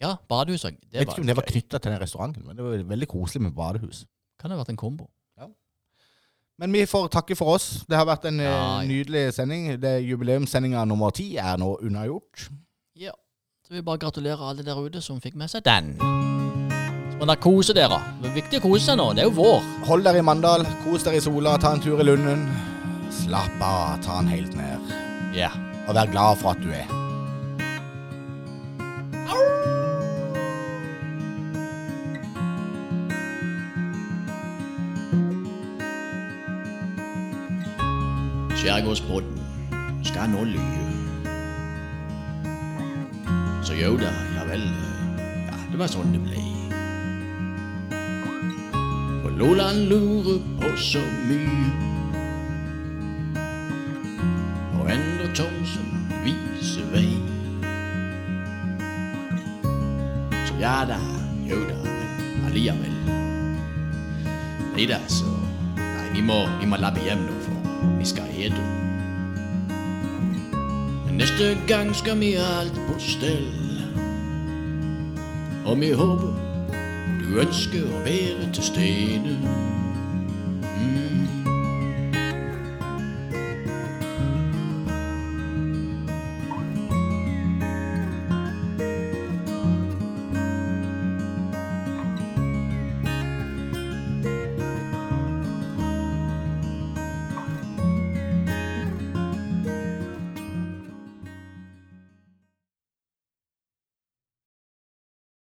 Ja, badehus òg. Vet ikke om det var knytta til den restauranten, men det var veldig koselig med badehus. Kan ha vært en kombo. Ja. Men vi får takke for oss. Det har vært en eh, ja. nydelig sending. Det Jubileumssendinga nummer ti er nå unnagjort. Ja. Så vil jeg bare gratulere alle der ute som fikk med seg den. Så må dere kose dere. Det er viktig å kose seg nå. Det er jo vår. Hold dere i Mandal, kos dere i sola, ta en tur i Lunden. Slapp av, ta den helt ned. Ja. Og vær glad for at du er. Skjærgårdspodden skal nå lyve. Så jo da, ja vel. Ja, det var sånn det ble. For Loland lurer på så mye. Og enda Thomsen viser vei. Så ja da, jo da, men allikevel. Nei da, så Nei, vi må, vi må labbe hjem nå, for vi skal ete. Neste gang skal vi ha alt på stell. Og vi håper du ønsker å være til stede.